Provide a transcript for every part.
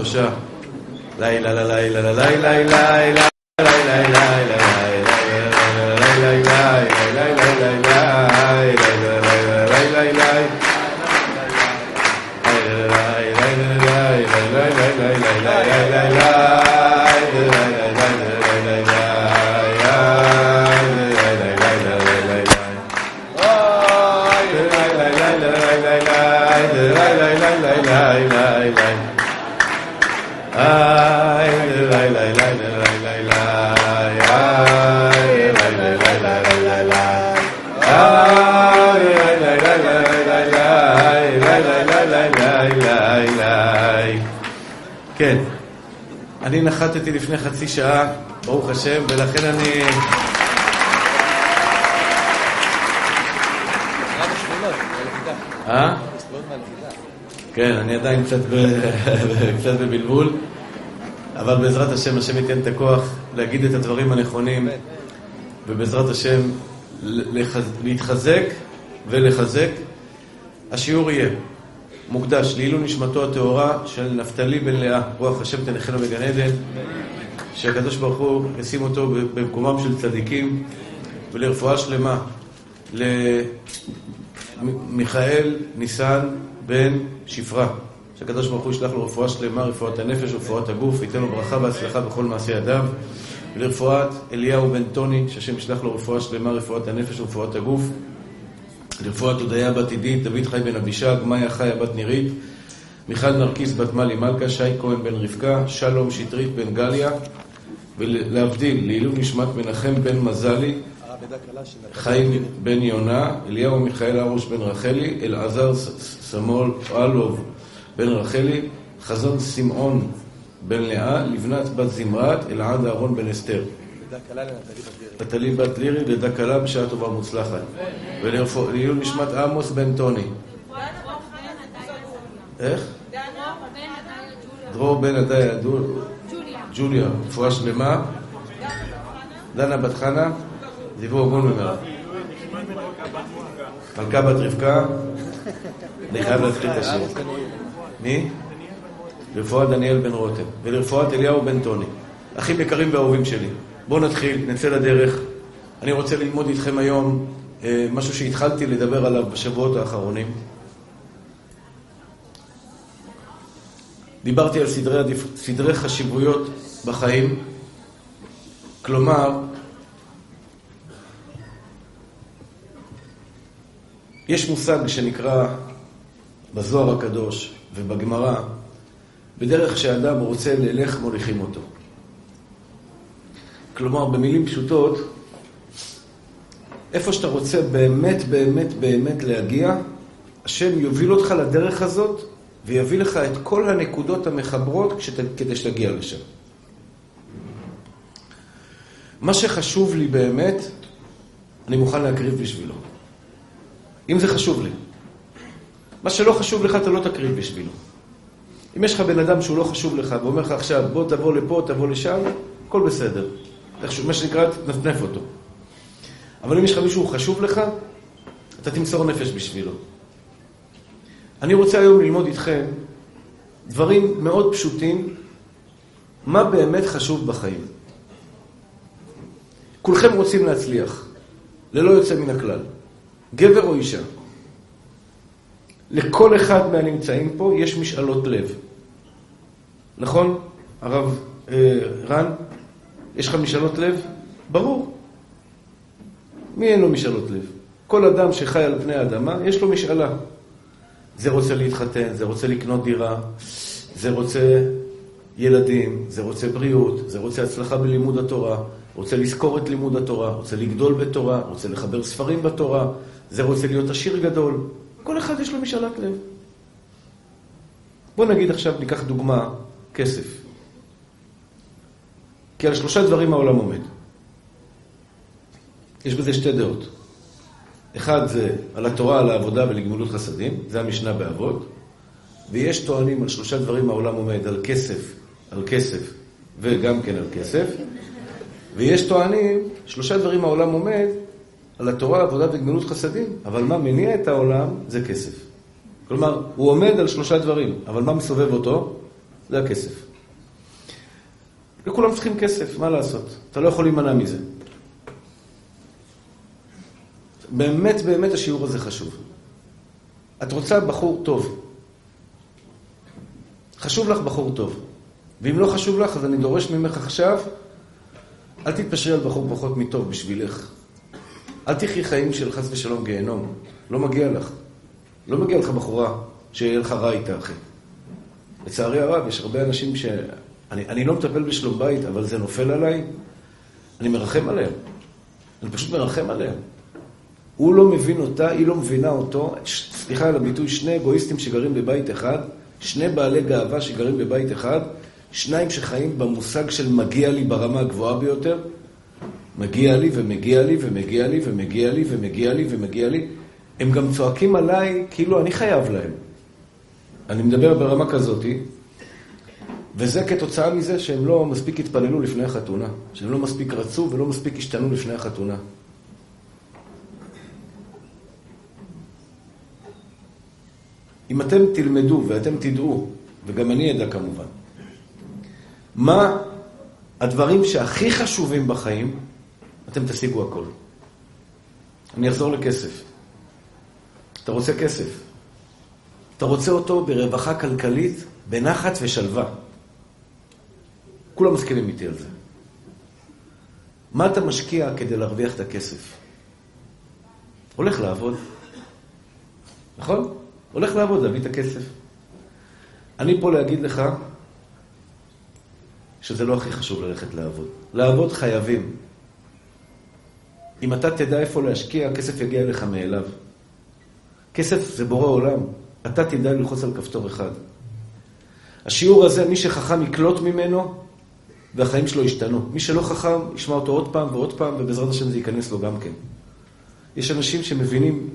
הקדושה. לילה לילה לילה לילה לילה לילה כן, נחתתי לפני חצי שעה, ברוך השם, ולכן אני... אה? כן, אני עדיין קצת, בבלבול, אבל בעזרת השם, השם ייתן את הכוח להגיד את הדברים הנכונים, ובעזרת השם. להתחזק ולחזק. השיעור יהיה מוקדש לעילוי נשמתו הטהורה של נפתלי בן לאה, רוח השם תנחנו בגן עדן, שהקדוש ברוך הוא ישים אותו במקומם של צדיקים ולרפואה שלמה למיכאל ניסן בן שפרה, שהקדוש ברוך הוא ישלח לו רפואה שלמה, רפואת הנפש ורפואת הגוף, ייתן לו ברכה והצלחה בכל מעשי ידיו, ולרפואת אליהו בן טוני, שהשם ישלח לו רפואה שלמה, רפואת הנפש ורפואת הגוף, לרפואת הודיה בת עידית, דוד חי בן אבישג, מאיה חיה בת נירית, מיכל נרקיס בת מלי מלכה, שי כהן בן רבקה, שלום שטרית בן גליה, ולהבדיל, לעילוי נשמת מנחם בן מזלי, חיים בן יונה, אליהו מיכאל הרוש בן רחלי, אלעזר סמול אלוב בן רחלי, חזון שמעון בן לאה, לבנת בת זמרת, אלעד אהרון בן אסתר. נטלי בת לירי, לידה קלה בשעה טובה ומוצלחת. ולעילוי נשמת עמוס בן טוני. איך? דרור בן עדיה, ג'וליה, רפואה שלמה. דנה בת חנה, דיבור הגון ממנה. מלכה בת רבקה, אני חייב להתחיל את השיר. מי? לרפואת דניאל בן רותם, ולרפואת אליהו בן טוני. אחים יקרים ואהובים שלי, בואו נתחיל, נצא לדרך. אני רוצה ללמוד איתכם היום אה, משהו שהתחלתי לדבר עליו בשבועות האחרונים. דיברתי על סדרי, סדרי חשיבויות בחיים, כלומר, יש מושג שנקרא בזוהר הקדוש ובגמרא, בדרך שאדם רוצה ללך מוליכים אותו. כלומר, במילים פשוטות, איפה שאתה רוצה באמת, באמת, באמת להגיע, השם יוביל אותך לדרך הזאת ויביא לך את כל הנקודות המחברות כדי שתגיע לשם. מה שחשוב לי באמת, אני מוכן להקריב בשבילו. אם זה חשוב לי. מה שלא חשוב לך, אתה לא תקריב בשבילו. אם יש לך בן אדם שהוא לא חשוב לך ואומר לך עכשיו, בוא תבוא לפה, תבוא לשם, הכל בסדר. מה שנקרא, תנפנף אותו. אבל אם יש לך מישהו חשוב לך, אתה תמסור נפש בשבילו. אני רוצה היום ללמוד איתכם דברים מאוד פשוטים, מה באמת חשוב בחיים. כולכם רוצים להצליח, ללא יוצא מן הכלל. גבר או אישה. לכל אחד מהנמצאים פה יש משאלות לב. נכון, הרב אה, רן? יש לך משאלות לב? ברור. מי אין לו משאלות לב? כל אדם שחי על פני האדמה, יש לו משאלה. זה רוצה להתחתן, זה רוצה לקנות דירה, זה רוצה ילדים, זה רוצה בריאות, זה רוצה הצלחה בלימוד התורה, רוצה לזכור את לימוד התורה, רוצה לגדול בתורה, רוצה לחבר ספרים בתורה, זה רוצה להיות עשיר גדול. כל אחד יש לו משאלת לב. בוא נגיד עכשיו, ניקח דוגמה, כסף. כי על שלושה דברים העולם עומד. יש בזה שתי דעות. אחד זה על התורה, על העבודה ולגמילות חסדים, זה המשנה באבות, ויש טוענים על שלושה דברים העולם עומד, על כסף, על כסף וגם כן על כסף, ויש טוענים, שלושה דברים העולם עומד, על התורה, עבודה וגמילות חסדים, אבל מה מניע את העולם זה כסף. כלומר, הוא עומד על שלושה דברים, אבל מה מסובב אותו? זה הכסף. וכולם צריכים כסף, מה לעשות? אתה לא יכול להימנע מזה. באמת באמת השיעור הזה חשוב. את רוצה בחור טוב. חשוב לך בחור טוב. ואם לא חשוב לך, אז אני דורש ממך עכשיו, אל תתפשרי על בחור פחות מטוב בשבילך. אל תחי חיים של חס ושלום גיהנום. לא מגיע לך. לא מגיע לך בחורה שיהיה לך רע איתה, אחי. לצערי הרב, יש הרבה אנשים ש... אני, אני לא מטפל בשלום בית, אבל זה נופל עליי, אני מרחם עליהם. אני פשוט מרחם עליהם. הוא לא מבין אותה, היא לא מבינה אותו. סליחה על הביטוי, שני אגואיסטים שגרים בבית אחד, שני בעלי גאווה שגרים בבית אחד, שניים שחיים במושג של מגיע לי ברמה הגבוהה ביותר, מגיע לי ומגיע לי ומגיע לי ומגיע לי ומגיע לי ומגיע לי. הם גם צועקים עליי כאילו אני חייב להם. אני מדבר ברמה כזאתי, וזה כתוצאה מזה שהם לא מספיק התפללו לפני החתונה, שהם לא מספיק רצו ולא מספיק השתנו לפני החתונה. אם אתם תלמדו ואתם תדעו, וגם אני אדע כמובן, מה הדברים שהכי חשובים בחיים, אתם תשיגו הכל. אני אחזור לכסף. אתה רוצה כסף. אתה רוצה אותו ברווחה כלכלית, בנחת ושלווה. כולם מסכימים איתי על זה. מה אתה משקיע כדי להרוויח את הכסף? הולך לעבוד. נכון? הולך לעבוד, להביא את הכסף. אני פה להגיד לך שזה לא הכי חשוב ללכת לעבוד. לעבוד חייבים. אם אתה תדע איפה להשקיע, הכסף יגיע אליך מאליו. כסף זה בורא עולם. אתה תדע ללחוץ על כפתור אחד. השיעור הזה, מי שחכם יקלוט ממנו, והחיים שלו ישתנו. מי שלא חכם, ישמע אותו עוד פעם ועוד פעם, ובעזרת השם זה ייכנס לו גם כן. יש אנשים שמבינים,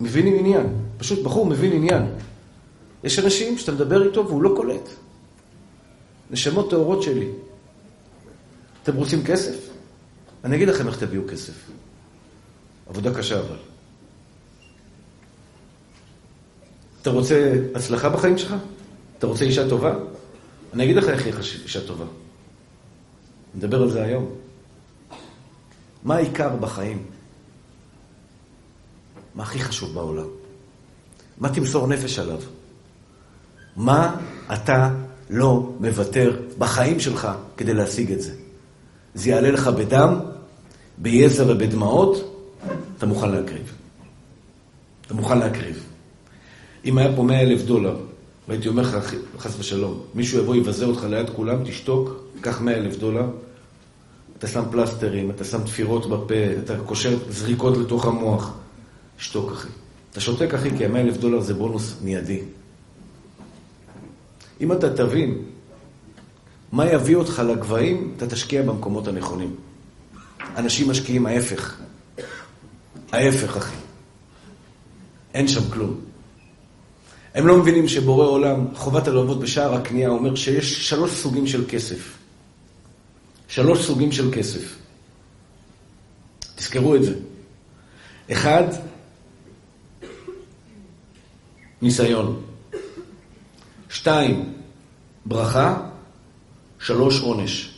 מבינים עניין. פשוט בחור מבין עניין. יש אנשים שאתה מדבר איתו והוא לא קולט. נשמות טהורות שלי. אתם רוצים כסף? אני אגיד לכם איך תביאו כסף. עבודה קשה אבל. אתה רוצה הצלחה בחיים שלך? אתה רוצה אישה טובה? אני אגיד לך איך היא אישה טובה. נדבר על זה היום. מה העיקר בחיים? מה הכי חשוב בעולם? מה תמסור נפש עליו? מה אתה לא מוותר בחיים שלך כדי להשיג את זה? זה יעלה לך בדם, ביזע ובדמעות, אתה מוכן להקריב. אתה מוכן להקריב. אם היה פה מאה אלף דולר, והייתי אומר לך, חס ושלום, מישהו יבוא יבזה אותך ליד כולם, תשתוק, קח מאה אלף דולר, אתה שם פלסטרים, אתה שם תפירות בפה, אתה קושר זריקות לתוך המוח, שתוק אחי. אתה שותק אחי, כי המאה אלף דולר זה בונוס מיידי. אם אתה תבין מה יביא אותך לגבהים, אתה תשקיע במקומות הנכונים. אנשים משקיעים ההפך. ההפך, אחי. אין שם כלום. הם לא מבינים שבורא עולם, חובת הלוות בשער הקנייה, אומר שיש שלוש סוגים של כסף. שלוש סוגים של כסף. תזכרו את זה. אחד, ניסיון. שתיים, ברכה. שלוש, עונש.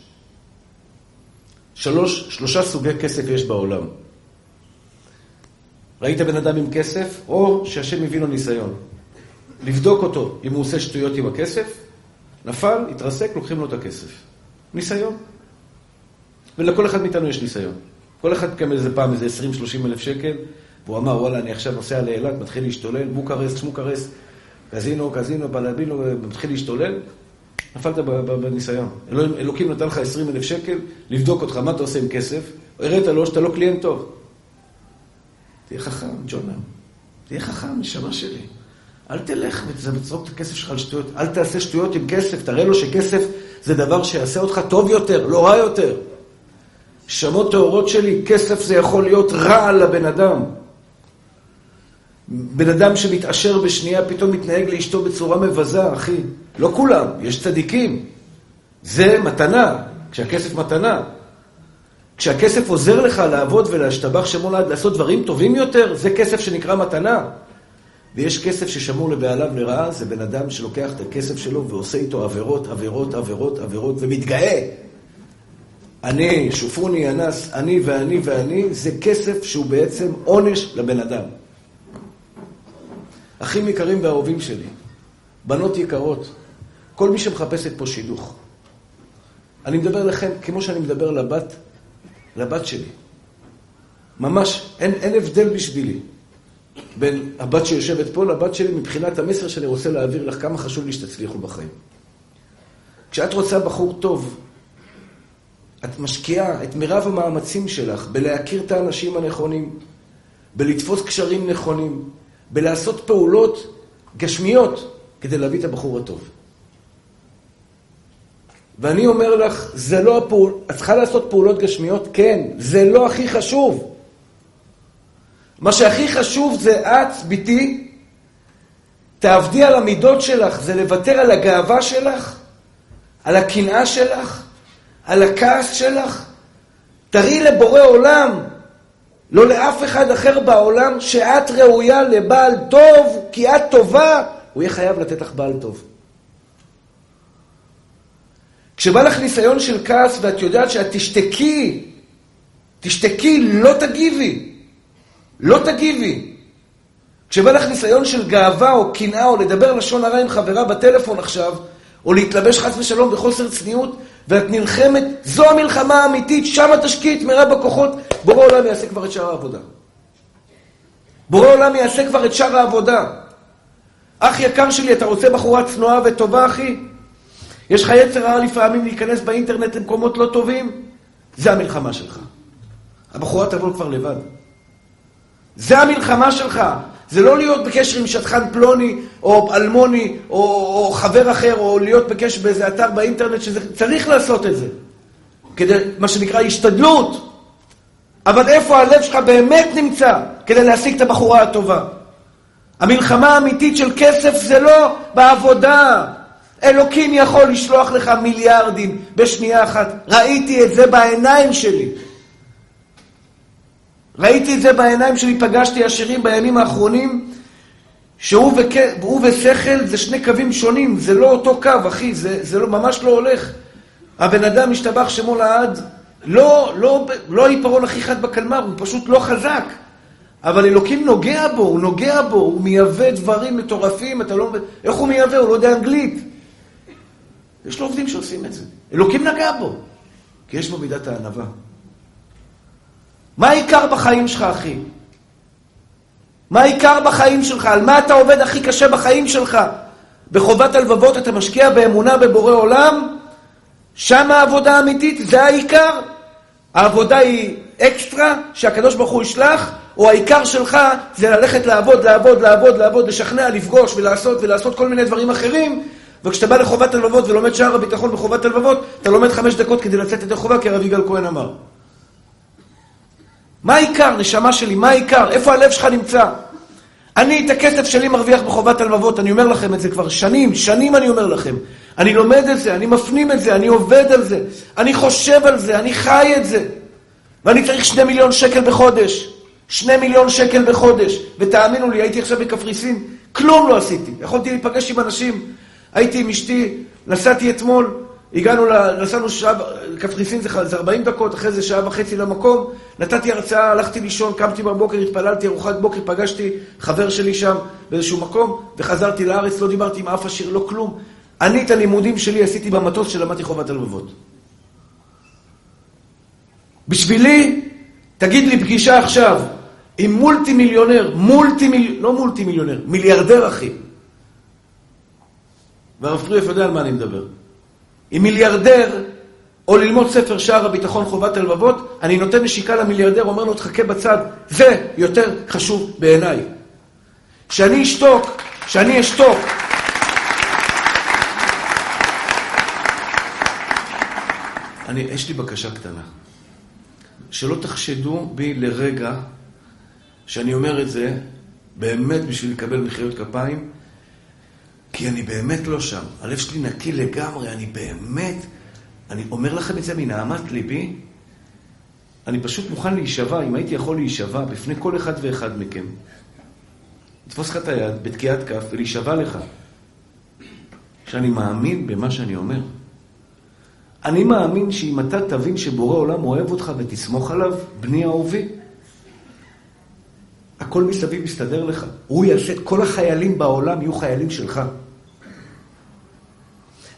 שלוש, שלושה סוגי כסף יש בעולם. ראית בן אדם עם כסף, או שהשם הביא לו ניסיון. לבדוק אותו אם הוא עושה שטויות עם הכסף, נפל, התרסק, לוקחים לו את הכסף. ניסיון. ולכל אחד מאיתנו יש ניסיון. כל אחד קם איזה פעם איזה 20-30 אלף שקל, והוא אמר, וואלה, אני עכשיו נוסע לאילת, מתחיל להשתולל, בוקרסט, שמוקרסט, קזינו, קזינו, בלבינו, מתחיל להשתולל, נפלת בניסיון. אלוקים נתן לך 20 אלף שקל, לבדוק אותך, מה אתה עושה עם כסף, הראית לו שאתה לא קליינט טוב. תהיה חכם, ג'ונר. תהיה חכם, נשמה שלי. אל תלך ותזרוק את הכסף שלך על שטויות. אל תעשה שטויות עם כסף, תראה לו שכסף זה דבר שיעשה אותך טוב יותר, לא רע יותר. שמות טהורות שלי, כסף זה יכול להיות רע לבן אדם. בן אדם שמתעשר בשנייה פתאום מתנהג לאשתו בצורה מבזה, אחי. לא כולם, יש צדיקים. זה מתנה, כשהכסף מתנה. כשהכסף עוזר לך לעבוד ולהשתבח שמו לעד לעשות דברים טובים יותר, זה כסף שנקרא מתנה. ויש כסף ששמור לבעליו לרעה, זה בן אדם שלוקח את הכסף שלו ועושה איתו עבירות, עבירות, עבירות, עבירות, ומתגאה. אני, שופוני, אנס, אני ואני ואני, זה כסף שהוא בעצם עונש לבן אדם. אחים יקרים ואהובים שלי, בנות יקרות, כל מי שמחפשת פה שידוך. אני מדבר לכם כמו שאני מדבר לבת, לבת שלי. ממש, אין, אין הבדל בשבילי בין הבת שיושבת פה לבת שלי מבחינת המסר שאני רוצה להעביר לך, כמה חשוב לי שתצליחו בחיים. כשאת רוצה בחור טוב, את משקיעה את מירב המאמצים שלך בלהכיר את האנשים הנכונים, בלתפוס קשרים נכונים, בלעשות פעולות גשמיות כדי להביא את הבחור הטוב. ואני אומר לך, זה לא הפעול... את צריכה לעשות פעולות גשמיות? כן. זה לא הכי חשוב. מה שהכי חשוב זה את, ביתי, תעבדי על המידות שלך, זה לוותר על הגאווה שלך, על הקנאה שלך, על הכעס שלך. תראי לבורא עולם, לא לאף אחד אחר בעולם, שאת ראויה לבעל טוב, כי את טובה, הוא יהיה חייב לתת לך בעל טוב. כשבא לך ניסיון של כעס ואת יודעת שאת תשתקי, תשתקי, לא תגיבי. לא תגיבי. כשבא לך ניסיון של גאווה או קנאה או לדבר לשון הרע עם חברה בטלפון עכשיו, או להתלבש חס ושלום בחוסר צניעות, ואת נלחמת, זו המלחמה האמיתית, שמה תשקיעי את מרב הכוחות, בורא עולם יעשה כבר את שאר העבודה. בורא עולם יעשה כבר את שאר העבודה. אח יקר שלי, אתה רוצה בחורה צנועה וטובה, אחי? יש לך יצר רע לפעמים להיכנס באינטרנט למקומות לא טובים? זה המלחמה שלך. הבחורה תבוא כבר לבד. זה המלחמה שלך. זה לא להיות בקשר עם שטחן פלוני, או אלמוני, או, או חבר אחר, או להיות בקשר באיזה אתר באינטרנט, שצריך לעשות את זה. כדי, מה שנקרא, השתדלות. אבל איפה הלב שלך באמת נמצא כדי להשיג את הבחורה הטובה? המלחמה האמיתית של כסף זה לא בעבודה. אלוקים יכול לשלוח לך מיליארדים בשנייה אחת. ראיתי את זה בעיניים שלי. ראיתי את זה בעיניים שלי, פגשתי עשירים בימים האחרונים, שהוא וכ... ושכל זה שני קווים שונים, זה לא אותו קו, אחי, זה, זה לא, ממש לא הולך. הבן אדם משתבח שמו לעד, לא, לא, לא העיפרון הכי חד בקלמר, הוא פשוט לא חזק. אבל אלוקים נוגע בו, הוא נוגע בו, הוא מייבא דברים מטורפים, אתה לא... איך הוא מייבא? הוא לא יודע אנגלית. יש לו עובדים שעושים את זה. אלוקים נגע בו, כי יש בו מידת הענווה. מה העיקר בחיים שלך, אחי? מה העיקר בחיים שלך? על מה אתה עובד הכי קשה בחיים שלך? בחובת הלבבות אתה משקיע באמונה בבורא עולם? שם העבודה האמיתית? זה העיקר? העבודה היא אקסטרה שהקדוש ברוך הוא ישלח? או העיקר שלך זה ללכת לעבוד, לעבוד, לעבוד, לעבוד, לשכנע, לפגוש ולעשות ולעשות כל מיני דברים אחרים וכשאתה בא לחובת הלבבות ולומד שער הביטחון בחובת הלבבות, אתה לומד חמש דקות כדי לצאת ידי חובה, כי הרב יגאל כהן אמר. מה העיקר, נשמה שלי? מה העיקר? איפה הלב שלך נמצא? אני את הכסף שלי מרוויח בחובת הלבבות, אני אומר לכם את זה כבר שנים, שנים אני אומר לכם. אני לומד את זה, אני מפנים את זה, אני עובד על זה, אני חושב על זה, אני חי את זה. ואני צריך שני מיליון שקל בחודש. שני מיליון שקל בחודש. ותאמינו לי, הייתי עכשיו בקפריסין, כלום לא עשיתי. יכולתי להיפגש עם אנשים. הייתי עם אשתי, נסעתי אתמול, הגענו, נסענו שעה, קפריסין זה 40 דקות, אחרי זה שעה וחצי למקום, נתתי הרצאה, הלכתי לישון, קמתי בבוקר, התפללתי ארוחת בוקר, פגשתי חבר שלי שם באיזשהו מקום, וחזרתי לארץ, לא דיברתי עם אף עשיר, לא כלום. אני את הלימודים שלי עשיתי במטוס שלמדתי חובת הלבבות. בשבילי, תגיד לי פגישה עכשיו עם מולטי מיליונר, מולטי מיליונר, לא מולטי מיליונר, מיליארדר אחי. והרב פריאף יודע על מה אני מדבר. עם מיליארדר, או ללמוד ספר שער הביטחון חובת הלבבות, אני נותן נשיקה למיליארדר, אומר לו, תחכה בצד, זה יותר חשוב בעיניי. כשאני אשתוק, כשאני אשתוק, אני, יש לי בקשה קטנה. שלא תחשדו בי לרגע שאני אומר את זה באמת בשביל לקבל מחיאות כפיים, כי אני באמת לא שם. הלב שלי נקי לגמרי, אני באמת, אני אומר לכם את זה מנהמת ליבי, אני פשוט מוכן להישבע, אם הייתי יכול להישבע בפני כל אחד ואחד מכם, לתפוס לך את היד בתקיעת כף ולהישבע לך. שאני מאמין במה שאני אומר. אני מאמין שאם אתה תבין שבורא עולם אוהב אותך ותסמוך עליו, בני אהובי, הכל מסביב יסתדר לך. הוא יעשה כל החיילים בעולם יהיו חיילים שלך.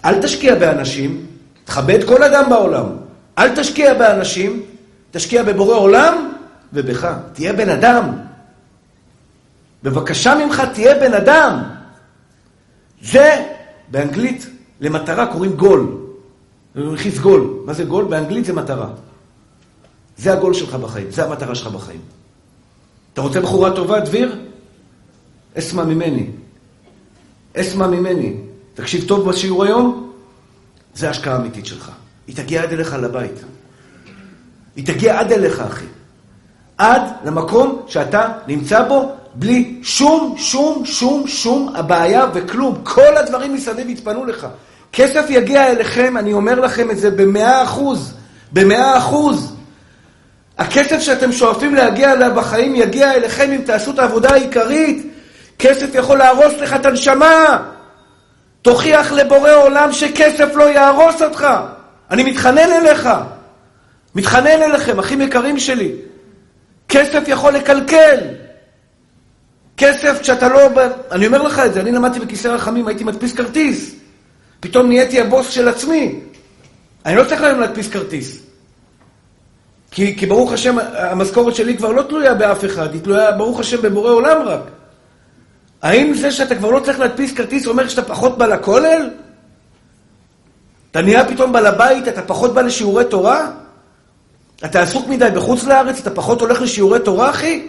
אל תשקיע באנשים, תכבד כל אדם בעולם. אל תשקיע באנשים, תשקיע בבורא עולם ובך. תהיה בן אדם. בבקשה ממך, תהיה בן אדם. זה, באנגלית, למטרה קוראים גול. רכיס גול. מה זה גול? באנגלית זה מטרה. זה הגול שלך בחיים, זה המטרה שלך בחיים. אתה רוצה בחורה טובה, דביר? אסמע ממני. אסמע ממני. תקשיב טוב בשיעור היום, זה השקעה אמיתית שלך. היא תגיע עד אליך לבית. היא תגיע עד אליך, אחי. עד למקום שאתה נמצא בו, בלי שום, שום, שום, שום הבעיה וכלום. כל הדברים מסביב יתפנו לך. כסף יגיע אליכם, אני אומר לכם את זה במאה אחוז. במאה אחוז. הכסף שאתם שואפים להגיע אליו בחיים יגיע אליכם אם תעשו את העבודה העיקרית. כסף יכול להרוס לך את הנשמה. תוכיח לבורא עולם שכסף לא יהרוס אותך. אני מתחנן אליך. מתחנן אליכם, אחים יקרים שלי. כסף יכול לקלקל. כסף כשאתה לא... אני אומר לך את זה, אני למדתי בכיסא רחמים, הייתי מדפיס כרטיס. פתאום נהייתי הבוס של עצמי. אני לא צריך היום להדפיס כרטיס. כי, כי ברוך השם, המשכורת שלי כבר לא תלויה באף אחד, היא תלויה, ברוך השם, בבורא עולם רק. האם זה שאתה כבר לא צריך להדפיס כרטיס אומר שאתה פחות בא לכולל? אתה נהיה פתאום בעל הבית, אתה פחות בא לשיעורי תורה? אתה עסוק מדי בחוץ לארץ, אתה פחות הולך לשיעורי תורה, אחי?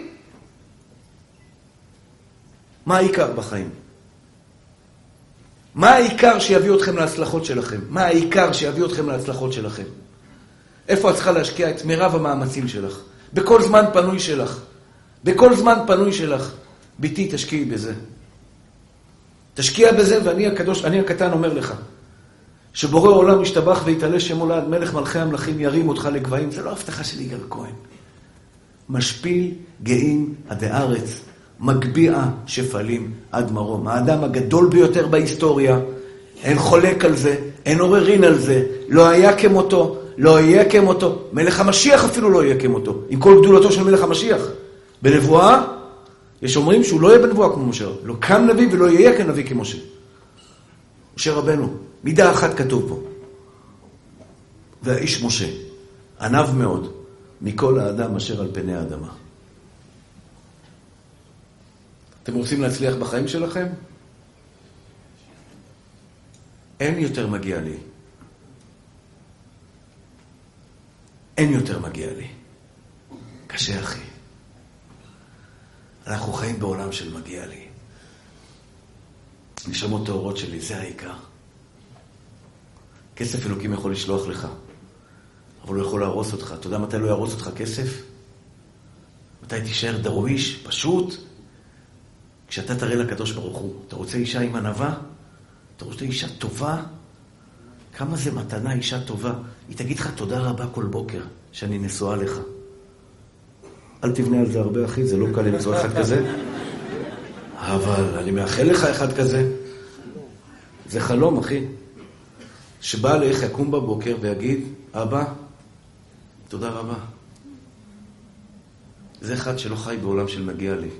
מה העיקר בחיים? מה העיקר שיביא אתכם להצלחות שלכם? מה העיקר שיביא אתכם להצלחות שלכם? איפה את צריכה להשקיע את מירב המאמצים שלך? בכל זמן פנוי שלך. בכל זמן פנוי שלך. ביתי, תשקיעי בזה. תשקיע בזה, ואני הקדוש, אני הקטן אומר לך, שבורא עולם ישתבח ויתעלה שמו לעד מלך מלכי המלכים ירים אותך לגבהים, זה לא הבטחה של יגאל כהן. משפיל גאים עדי ארץ, מגביה שפלים עד מרום. האדם הגדול ביותר בהיסטוריה, אין חולק על זה, אין עוררין על זה, לא היה כמותו, לא יהיה כמותו. מלך המשיח אפילו לא יהיה כמותו, עם כל גדולתו של מלך המשיח. בנבואה, יש אומרים שהוא לא יהיה בנבואה כמו משה, לא קם נביא ולא יהיה כנביא כמשה. משה רבנו, מידה אחת כתוב פה. והאיש משה, עניו מאוד, מכל האדם אשר על פני האדמה. אתם רוצים להצליח בחיים שלכם? אין יותר מגיע לי. אין יותר מגיע לי. קשה, אחי. אנחנו חיים בעולם של מגיע לי. נשמות טהורות שלי, זה העיקר. כסף אלוקים יכול לשלוח לך, אבל הוא יכול להרוס אותך. אתה יודע מתי לא יהרוס אותך כסף? מתי תישאר דרוויש, פשוט? כשאתה תראה לקדוש ברוך הוא, אתה רוצה אישה עם ענווה? אתה רוצה אישה טובה? כמה זה מתנה אישה טובה? היא תגיד לך תודה רבה כל בוקר שאני נשואה לך. אל תבנה על זה הרבה, אחי, זה לא קל למצוא אחד כזה. אבל אני מאחל לך אחד כזה. זה חלום, אחי. שבא לך יקום בבוקר ויגיד, אבא, תודה רבה. זה אחד שלא חי בעולם של מגיע לי.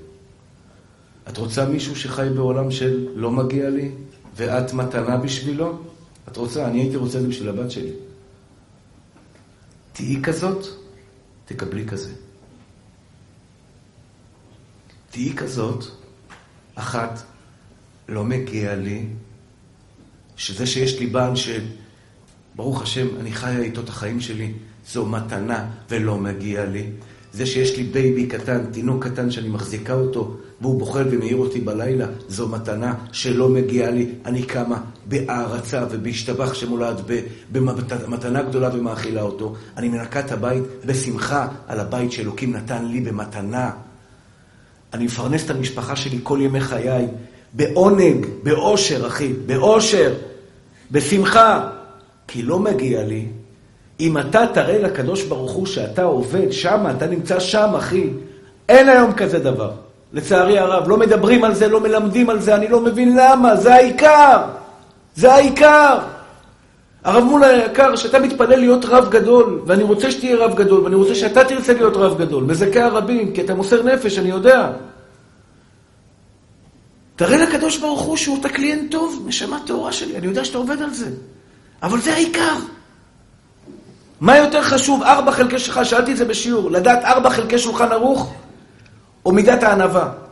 את רוצה מישהו שחי בעולם של לא מגיע לי, ואת מתנה בשבילו? את רוצה? אני הייתי רוצה את זה בשביל הבת שלי. תהיי כזאת, תקבלי כזה. תהיי כזאת, אחת, לא מגיע לי, שזה שיש לי בעל שברוך השם, אני חיה איתו את החיים שלי, זו מתנה ולא מגיע לי. זה שיש לי בייבי קטן, תינוק קטן שאני מחזיקה אותו, והוא בוחר ומעיר אותי בלילה, זו מתנה שלא מגיעה לי. אני קמה בהערצה ובהשתבח שמולד במתנה גדולה ומאכילה אותו. אני מנקה את הבית בשמחה על הבית שאלוקים נתן לי במתנה. אני מפרנס את המשפחה שלי כל ימי חיי, בעונג, באושר, אחי, באושר, בשמחה. כי לא מגיע לי. אם אתה תראה לקדוש ברוך הוא שאתה עובד שם, אתה נמצא שם, אחי. אין היום כזה דבר. לצערי הרב. לא מדברים על זה, לא מלמדים על זה, אני לא מבין למה, זה העיקר. זה העיקר. הרב מולה היקר, שאתה מתפלל להיות רב גדול, ואני רוצה שתהיה רב גדול, ואני רוצה שאתה תרצה להיות רב גדול, מזכה הרבים, כי אתה מוסר נפש, אני יודע. תראה לקדוש ברוך הוא שהוא אתה קליינט טוב, נשמה טהורה שלי, אני יודע שאתה עובד על זה. אבל זה העיקר. מה יותר חשוב, ארבע חלקי שלך, שאלתי את זה בשיעור, לדעת ארבע חלקי שולחן ערוך, או מידת הענווה?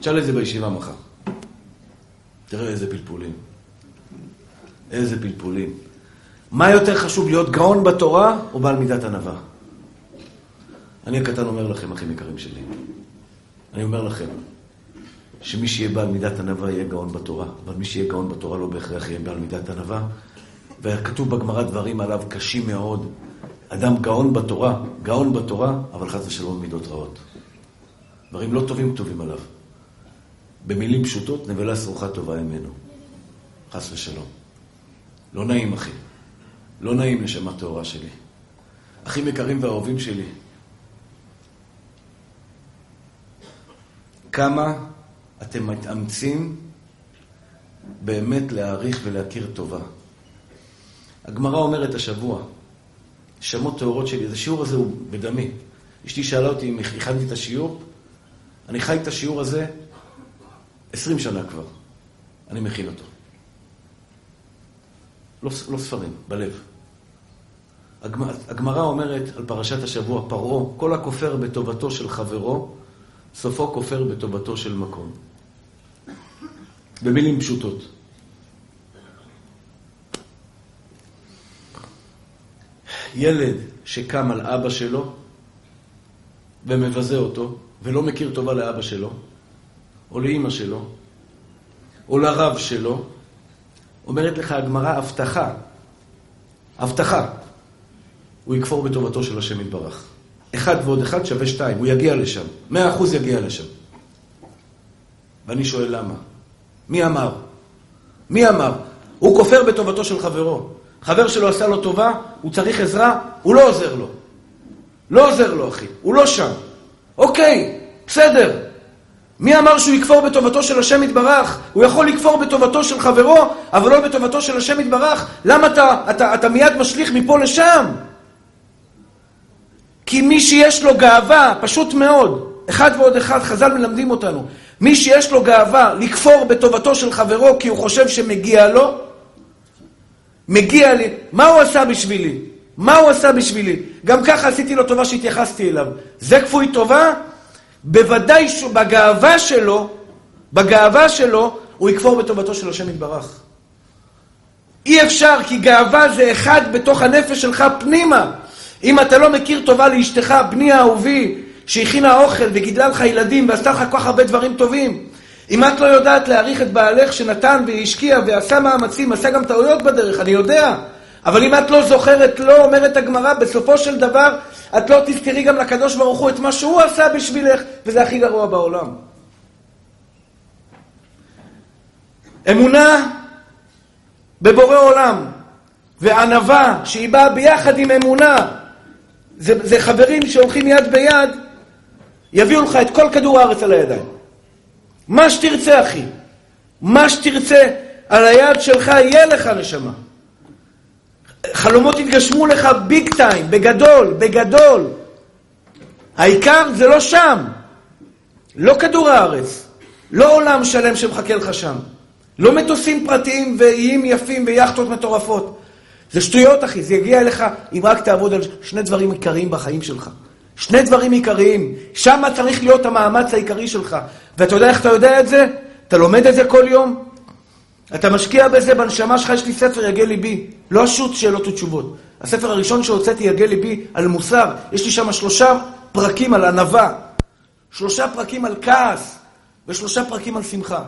תשאל את זה בישיבה מחר. תראה איזה פלפולים. איזה פלפולים. מה יותר חשוב, להיות גאון בתורה או בעל מידת ענווה? אני הקטן אומר לכם, אחים יקרים שלי, אני אומר לכם, שמי שיהיה בעל מידת ענווה יהיה גאון בתורה, אבל מי שיהיה גאון בתורה לא בהכרח יהיה בעל מידת ענווה. וכתוב בגמרא דברים עליו קשים מאוד. אדם גאון בתורה, גאון בתורה, אבל חס ושלום מידות רעות. דברים לא טובים כתובים עליו. במילים פשוטות, נבלה סרוחה טובה ממנו. חס ושלום. לא נעים, אחי. לא נעים נשמה טהורה שלי. אחים יקרים ואהובים שלי, כמה אתם מתאמצים באמת להעריך ולהכיר טובה. הגמרא אומרת השבוע, שמות טהורות שלי, אז השיעור הזה הוא בדמי. אשתי שאלה אותי אם הכנתי את השיעור, אני חי את השיעור הזה עשרים שנה כבר. אני מכין אותו. לא, לא ספרים, בלב. הגמרא אומרת על פרשת השבוע, פרעה, כל הכופר בטובתו של חברו, סופו כופר בטובתו של מקום. במילים פשוטות. ילד שקם על אבא שלו ומבזה אותו, ולא מכיר טובה לאבא שלו, או לאימא שלו, או לרב שלו, אומרת לך הגמרא הבטחה, הבטחה, הוא יכפור בטובתו של השם יתברך. אחד ועוד אחד שווה שתיים, הוא יגיע לשם, מאה אחוז יגיע לשם. ואני שואל למה? מי אמר? מי אמר? הוא כופר בטובתו של חברו. חבר שלו עשה לו טובה, הוא צריך עזרה, הוא לא עוזר לו. לא עוזר לו, אחי, הוא לא שם. אוקיי, בסדר. מי אמר שהוא יכפור בטובתו של השם יתברך? הוא יכול לכפור בטובתו של חברו, אבל לא בטובתו של השם יתברך. למה אתה, אתה, אתה מיד משליך מפה לשם? כי מי שיש לו גאווה, פשוט מאוד, אחד ועוד אחד, חז"ל מלמדים אותנו, מי שיש לו גאווה לכפור בטובתו של חברו כי הוא חושב שמגיע לו, מגיע לי, מה הוא עשה בשבילי? מה הוא עשה בשבילי? גם ככה עשיתי לו טובה שהתייחסתי אליו. זה כפוי טובה? בוודאי שבגאווה שלו, בגאווה שלו, הוא יכפור בטובתו של השם יתברך. אי אפשר, כי גאווה זה אחד בתוך הנפש שלך פנימה. אם אתה לא מכיר טובה לאשתך, בני האהובי, שהכינה אוכל וגידלה לך ילדים ועשתה לך כל כך הרבה דברים טובים, אם את לא יודעת להעריך את בעלך שנתן והשקיע ועשה מאמצים, עשה גם טעויות בדרך, אני יודע. אבל אם את לא זוכרת, לא אומרת הגמרא, בסופו של דבר את לא תזכרי גם לקדוש ברוך הוא את מה שהוא עשה בשבילך, וזה הכי גרוע בעולם. אמונה בבורא עולם, וענווה שהיא באה ביחד עם אמונה, זה, זה חברים שהולכים יד ביד, יביאו לך את כל כדור הארץ על הידיים. מה שתרצה, אחי. מה שתרצה על היד שלך יהיה לך, נשמה. חלומות יתגשמו לך ביג טיים, בגדול, בגדול. העיקר זה לא שם. לא כדור הארץ. לא עולם שלם שמחכה לך שם. לא מטוסים פרטיים ואיים יפים ויאכטות מטורפות. זה שטויות, אחי, זה יגיע אליך אם רק תעבוד על שני דברים עיקריים בחיים שלך. שני דברים עיקריים. שם צריך להיות המאמץ העיקרי שלך. ואתה יודע איך אתה יודע את זה? אתה לומד את זה כל יום? אתה משקיע בזה בנשמה שלך, יש לי ספר יגה ליבי. לא השו"ת שאלות ותשובות. הספר הראשון שהוצאתי יגה ליבי על מוסר. יש לי שם שלושה פרקים על ענווה. שלושה פרקים על כעס. ושלושה פרקים על שמחה.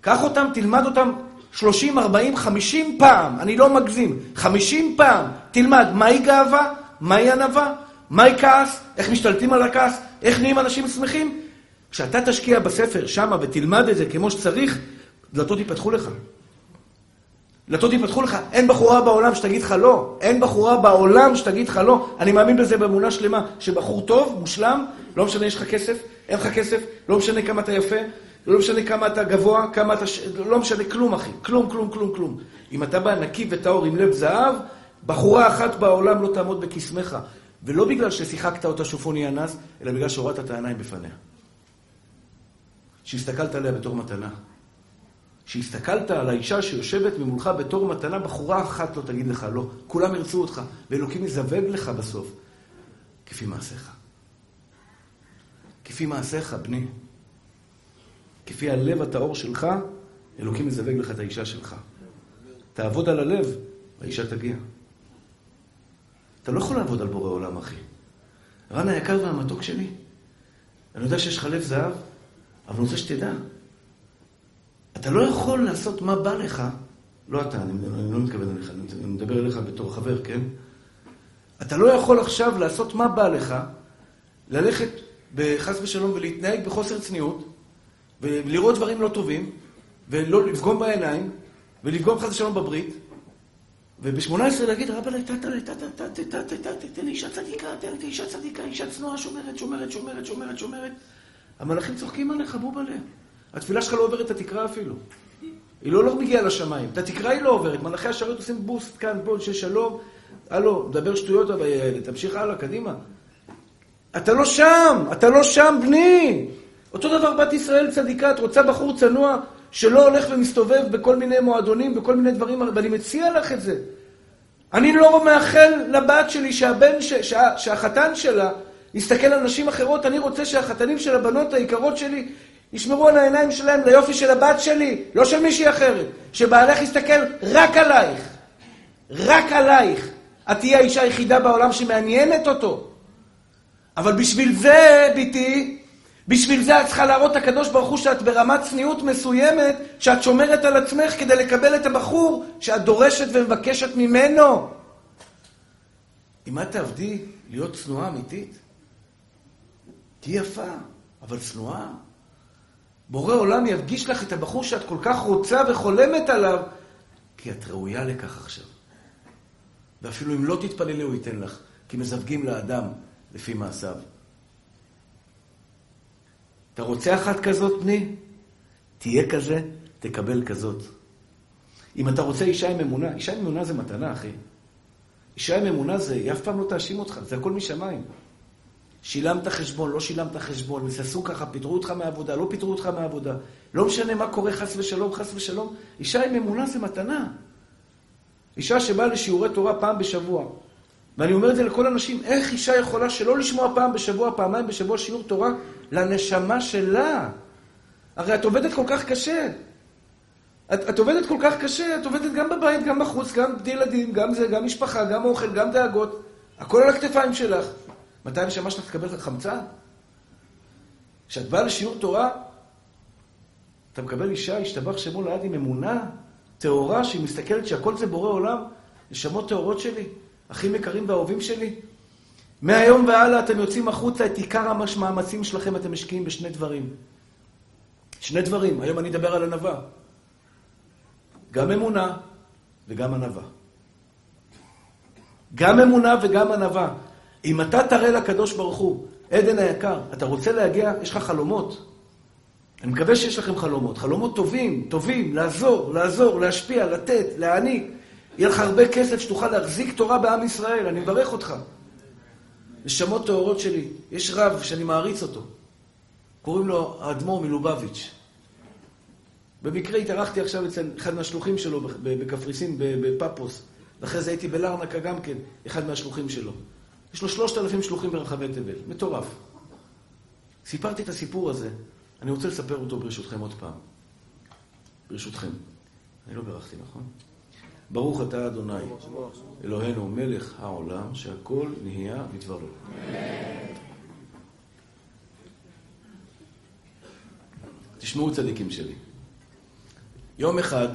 קח אותם, תלמד אותם 30, 40, 50 פעם, אני לא מגזים, 50 פעם, תלמד מהי גאווה, מהי ענווה, מהי כעס, איך משתלטים על הכעס, איך נהיים אנשים שמחים. כשאתה תשקיע בספר שמה ותלמד את זה כמו שצריך, דלתות ייפתחו לך. דלתות יפתחו לך. אין בחורה בעולם שתגיד לך לא. אין בחורה בעולם שתגיד לך לא. אני מאמין בזה באמונה שלמה, שבחור טוב, מושלם, לא משנה יש לך כסף, אין לך כסף, לא משנה כמה אתה יפה, לא משנה כמה אתה גבוה, כמה אתה... לא משנה כלום, אחי. כלום, כלום, כלום, כלום. אם אתה בא נקי וטהור עם לב זהב, בחורה אחת בעולם לא תעמוד בקסמך. ולא בגלל ששיחקת אותה שופוני אנס, אלא בגלל שהורדת את העיניים בפניה. שהסתכלת עליה בתור מתנה. שהסתכלת על האישה שיושבת ממולך בתור מתנה, בחורה אחת לא תגיד לך לא. כולם ירצו אותך, ואלוקים יזווג לך בסוף. כפי מעשיך. כפי מעשיך, בני. כפי הלב הטהור שלך, אלוקים יזווג לך את האישה שלך. תעבוד על הלב, האישה תגיע. אתה לא יכול לעבוד על בורא עולם, אחי. רן היקר והמתוק שלי, אני יודע שיש לך לב זהב, אבל אני רוצה שתדע. אתה לא יכול לעשות מה בא לך, לא אתה, אני, אני לא מתכוון אליך, אני מדבר אליך בתור חבר, כן? אתה לא יכול עכשיו לעשות מה בא לך, ללכת בחס ושלום ולהתנהג בחוסר צניעות, ולראות דברים לא טובים, ולא לפגום בעיניים, ולפגום חס ושלום בברית, וב-18 להגיד, רבא, תן לי אישה צדיקה, תן לי אישה צדיקה, אישה צנועה, שומרת, שומרת, שומרת, שומרת, שומרת. המלאכים צוחקים עליך, בובלה. התפילה שלך לא עוברת את התקרה אפילו. היא לא, לא מגיעה לשמיים. את התקרה היא לא עוברת. מלאכי השרת עושים בוסט כאן, פה, של שלום. הלו, מדבר שטויות, אבל תמשיך הלאה, קדימה. אתה לא שם, אתה לא שם, בני. אותו דבר בת ישראל צדיקה, את רוצה בחור צנוע שלא הולך ומסתובב בכל מיני מועדונים, בכל מיני דברים, ואני מציע לך את זה. אני לא מאחל לבת שלי שהבן, ש, שה, שהחתן שלה יסתכל על נשים אחרות, אני רוצה שהחתנים של הבנות היקרות שלי ישמרו על העיניים שלהם ליופי של הבת שלי, לא של מישהי אחרת. שבעלך יסתכל רק עלייך. רק עלייך. את תהיי האישה היחידה בעולם שמעניינת אותו. אבל בשביל זה, ביתי, בשביל זה את צריכה להראות לקדוש ברוך הוא שאת ברמת צניעות מסוימת, שאת שומרת על עצמך כדי לקבל את הבחור שאת דורשת ומבקשת ממנו. אם את תעבדי להיות צנועה אמיתית, תהיי יפה, אבל צנועה. בורא עולם יפגיש לך את הבחור שאת כל כך רוצה וחולמת עליו, כי את ראויה לכך עכשיו. ואפילו אם לא תתפללי, הוא ייתן לך, כי מזווגים לאדם לפי מעשיו. אתה רוצה אחת כזאת, בני? תהיה כזה, תקבל כזאת. אם אתה רוצה אישה עם אמונה, אישה עם אמונה זה מתנה, אחי. אישה עם אמונה זה, היא אף פעם לא תאשים אותך, זה הכל משמיים. שילמת חשבון, לא שילמת חשבון, נססו ככה, פיטרו אותך מהעבודה, לא פיטרו אותך מהעבודה. לא משנה מה קורה, חס ושלום, חס ושלום. אישה עם אמונה זה מתנה. אישה שבאה לשיעורי תורה פעם בשבוע, ואני אומר את זה לכל אנשים, איך אישה יכולה שלא לשמוע פעם בשבוע, פעמיים בשבוע שיעור תורה לנשמה שלה? הרי את עובדת כל כך קשה. את, את עובדת כל כך קשה, את עובדת גם בבית, גם בחוץ, גם ילדים, גם זה, גם משפחה, גם אוכל, גם דאגות. הכל על הכתפיים שלך. מתי הנשמה שלך תקבל חמצן? כשאת באה לשיעור תורה, אתה מקבל אישה, השתבח שמו ליד עם אמונה טהורה, שהיא מסתכלת שהכל זה בורא עולם, נשמות טהורות שלי. אחים יקרים ואהובים שלי, מהיום והלאה אתם יוצאים החוצה, את עיקר המאמצים שלכם אתם משקיעים בשני דברים. שני דברים, היום אני אדבר על ענווה. גם אמונה וגם ענווה. גם אמונה וגם ענווה. אם אתה תראה לקדוש ברוך הוא, עדן היקר, אתה רוצה להגיע, יש לך חלומות. אני מקווה שיש לכם חלומות. חלומות טובים, טובים, לעזור, לעזור, להשפיע, לתת, להעניק. יהיה לך הרבה כסף שתוכל להחזיק תורה בעם ישראל, אני מברך אותך. נשמות טהורות שלי, יש רב שאני מעריץ אותו, קוראים לו האדמו"ר מלובביץ'. במקרה התארחתי עכשיו אצל אחד מהשלוחים שלו בקפריסין, בפפוס, ואחרי זה הייתי בלרנקה גם כן, אחד מהשלוחים שלו. יש לו שלושת אלפים שלוחים ברחבי תבל, מטורף. סיפרתי את הסיפור הזה, אני רוצה לספר אותו ברשותכם עוד פעם. ברשותכם. אני לא בירכתי, נכון? ברוך אתה אדוני, אלוהינו מלך העולם, שהכל נהיה בדברו. תשמעו צדיקים שלי. יום אחד,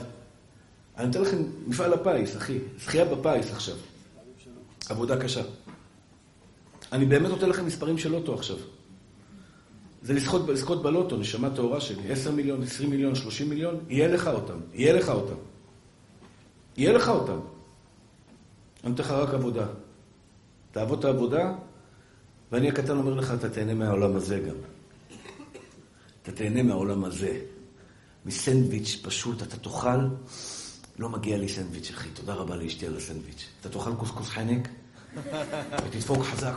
אני נותן לכם מפעל הפיס, אחי, זכייה בפיס עכשיו. עבודה קשה. אני באמת נותן לכם מספרים של לוטו עכשיו. זה לזכות, לזכות בלוטו, נשמה טהורה שלי, 10 מיליון, 20 מיליון, 30 מיליון, יהיה לך אותם, יהיה לך אותם. יהיה לך אותם. אני נותן לך רק עבודה. תעבוד את העבודה, ואני הקטן אומר לך, אתה תהנה מהעולם הזה גם. אתה תהנה מהעולם הזה. מסנדוויץ' פשוט, אתה תאכל, לא מגיע לי סנדוויץ', אחי, תודה רבה לאשתי על הסנדוויץ'. אתה תאכל קוסקוס חנק, ותדפוק חזק,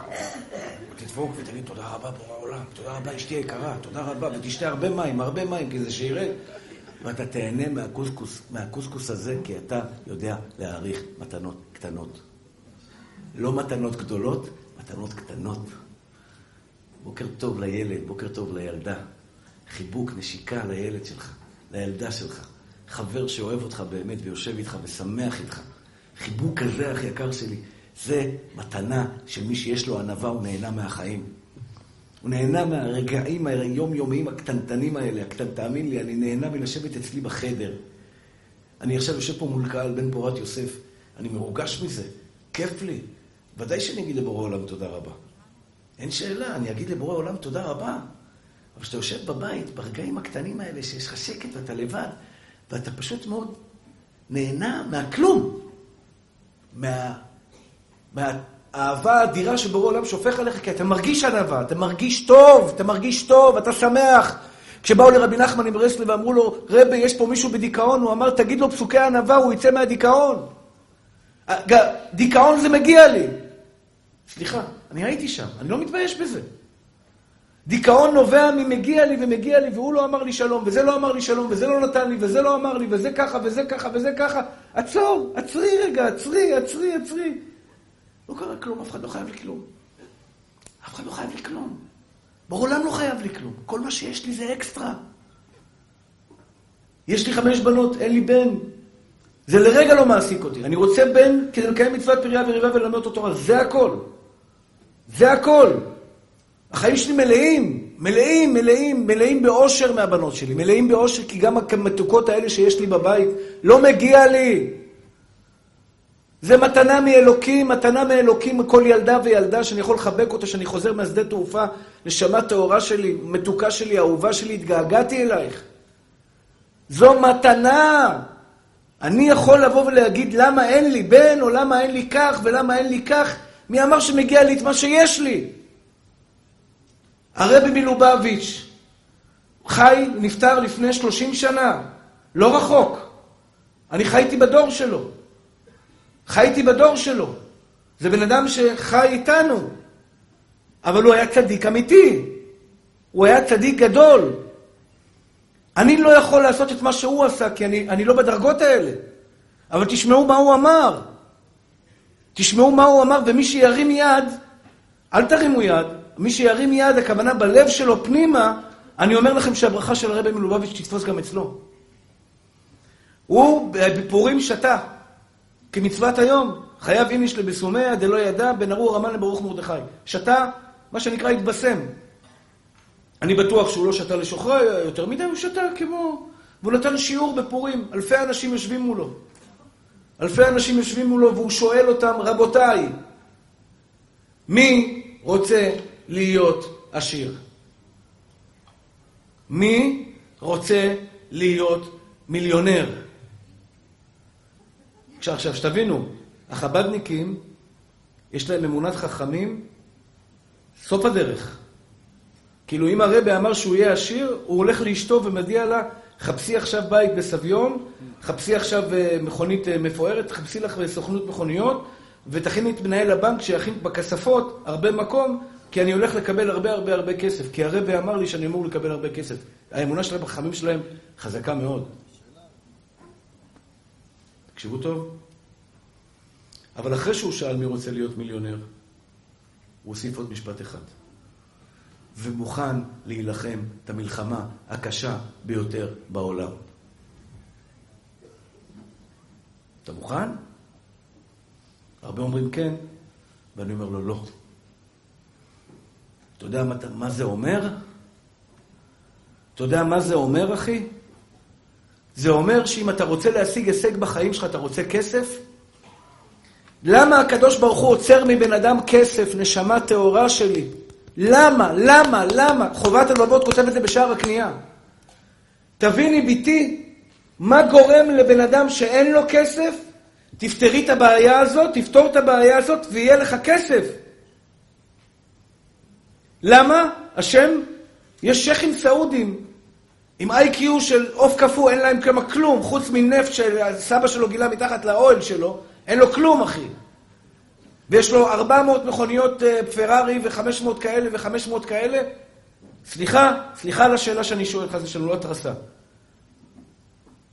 ותדפוק ותגיד תודה רבה בורא העולם, תודה רבה אשתי היקרה, תודה רבה, ותשתה הרבה מים, הרבה מים, כדי שירד. ואתה תהנה מהקוסקוס, מהקוסקוס הזה, כי אתה יודע להעריך מתנות קטנות. לא מתנות גדולות, מתנות קטנות. בוקר טוב לילד, בוקר טוב לילדה. חיבוק, נשיקה לילד שלך, לילדה שלך. חבר שאוהב אותך באמת ויושב איתך ושמח איתך. חיבוק כזה, אח יקר שלי, זה מתנה של מי שיש לו ענווה, הוא נהנה מהחיים. הוא נהנה מהרגעים היומיומיים הקטנטנים האלה. תאמין לי, אני נהנה מלשבת אצלי בחדר. אני עכשיו יושב פה מול קהל בן פורת יוסף, אני מרוגש מזה, כיף לי. ודאי שאני אגיד לבורא עולם תודה רבה. אין שאלה, אני אגיד לבורא עולם תודה רבה. אבל כשאתה יושב בבית, ברגעים הקטנים האלה, שיש לך שקט ואתה לבד, ואתה פשוט מאוד נהנה מהכלום. מה... מהאהבה האדירה שבורא עולם שופך עליך, כי אתה מרגיש ענווה, אתה מרגיש טוב, אתה מרגיש טוב, אתה שמח. כשבאו לרבי נחמן עם ברסלב ואמרו לו, רבי, יש פה מישהו בדיכאון, הוא אמר, תגיד לו פסוקי ענווה, הוא יצא מהדיכאון. דיכאון זה מגיע לי. סליחה, אני הייתי שם, אני לא מתבייש בזה. דיכאון נובע ממגיע לי ומגיע לי, והוא לא אמר לי שלום, וזה לא אמר לי שלום, וזה לא נתן לי, וזה לא אמר לי, וזה ככה, וזה ככה, וזה ככה. עצור, עצרי רגע, עצרי, עצרי, עצרי. לא קרה כלום, אף אחד לא חייב לי כלום. אף אחד לא חייב לי כלום. בעולם לא חייב לי כלום. כל מה שיש לי זה אקסטרה. יש לי חמש בנות, אין לי בן. זה לרגע לא מעסיק אותי. אני רוצה בן כדי לקיים מצוות פריה וריבה וללמד אותו תורה. זה הכל. זה הכל. החיים שלי מלאים, מלאים, מלאים, מלאים באושר מהבנות שלי. מלאים באושר כי גם המתוקות האלה שיש לי בבית, לא מגיע לי. זה מתנה מאלוקים, מתנה מאלוקים מכל ילדה וילדה שאני יכול לחבק אותה, שאני חוזר מהשדה תעופה, נשמה טהורה שלי, מתוקה שלי, אהובה שלי, התגעגעתי אלייך. זו מתנה. אני יכול לבוא ולהגיד למה אין לי בן, או למה אין לי כך, ולמה אין לי כך. מי אמר שמגיע לי את מה שיש לי? הרבי מלובביץ' חי, נפטר לפני 30 שנה, לא רחוק. אני חייתי בדור שלו. חייתי בדור שלו. זה בן אדם שחי איתנו. אבל הוא היה צדיק אמיתי. הוא היה צדיק גדול. אני לא יכול לעשות את מה שהוא עשה, כי אני, אני לא בדרגות האלה. אבל תשמעו מה הוא אמר. תשמעו מה הוא אמר, ומי שירים יד, אל תרימו יד, מי שירים יד, הכוונה בלב שלו פנימה, אני אומר לכם שהברכה של הרבי מלובביץ' תתפוס גם אצלו. הוא בפורים שתה. כמצוות היום, חייב איניש לבסומיה דלא ידע בין ארור המן לברוך מרדכי. שתה, מה שנקרא, התבשם. אני בטוח שהוא לא שתה לשוכרי יותר מדי, הוא שתה כמו... והוא נתן שיעור בפורים, אלפי אנשים יושבים מולו. אלפי אנשים יושבים מולו, והוא שואל אותם, רבותיי, מי רוצה להיות עשיר? מי רוצה להיות מיליונר? עכשיו, שתבינו, החב"דניקים, יש להם אמונת חכמים, סוף הדרך. כאילו, אם הרבה אמר שהוא יהיה עשיר, הוא הולך לאשתו ומודיע לה, חפשי עכשיו בית בסביון, חפשי עכשיו אה, מכונית אה, מפוארת, חפשי לך סוכנות מכוניות, ותכיני את מנהל הבנק שיכין בכספות הרבה מקום, כי אני הולך לקבל הרבה הרבה הרבה כסף. כי הרבה אמר לי שאני אמור לקבל הרבה כסף. האמונה שלהם, החכמים שלהם, חזקה מאוד. תקשיבו טוב. אבל אחרי שהוא שאל מי רוצה להיות מיליונר, הוא הוסיף עוד משפט אחד. ומוכן להילחם את המלחמה הקשה ביותר בעולם. אתה מוכן? הרבה אומרים כן, ואני אומר לו לא. אתה יודע מה, מה זה אומר? אתה יודע מה זה אומר, אחי? זה אומר שאם אתה רוצה להשיג הישג בחיים שלך, אתה רוצה כסף? למה הקדוש ברוך הוא עוצר מבן אדם כסף, נשמה טהורה שלי? למה? למה? למה? חובת הלבבות כותב את זה בשער הקנייה. תביני, ביתי, מה גורם לבן אדם שאין לו כסף תפתרי את הבעיה הזאת, תפתור את הבעיה הזאת, ויהיה לך כסף. למה? השם, יש שייחים סעודים עם איי-קיו של עוף קפוא, אין להם כמה כלום, חוץ מנפט שסבא שלו גילה מתחת לאוהל שלו, אין לו כלום, אחי. ויש לו 400 מכוניות אה, פרארי ו-500 כאלה ו-500 כאלה. סליחה, סליחה על השאלה שאני שואל לך, זה שלנו לא התרסה.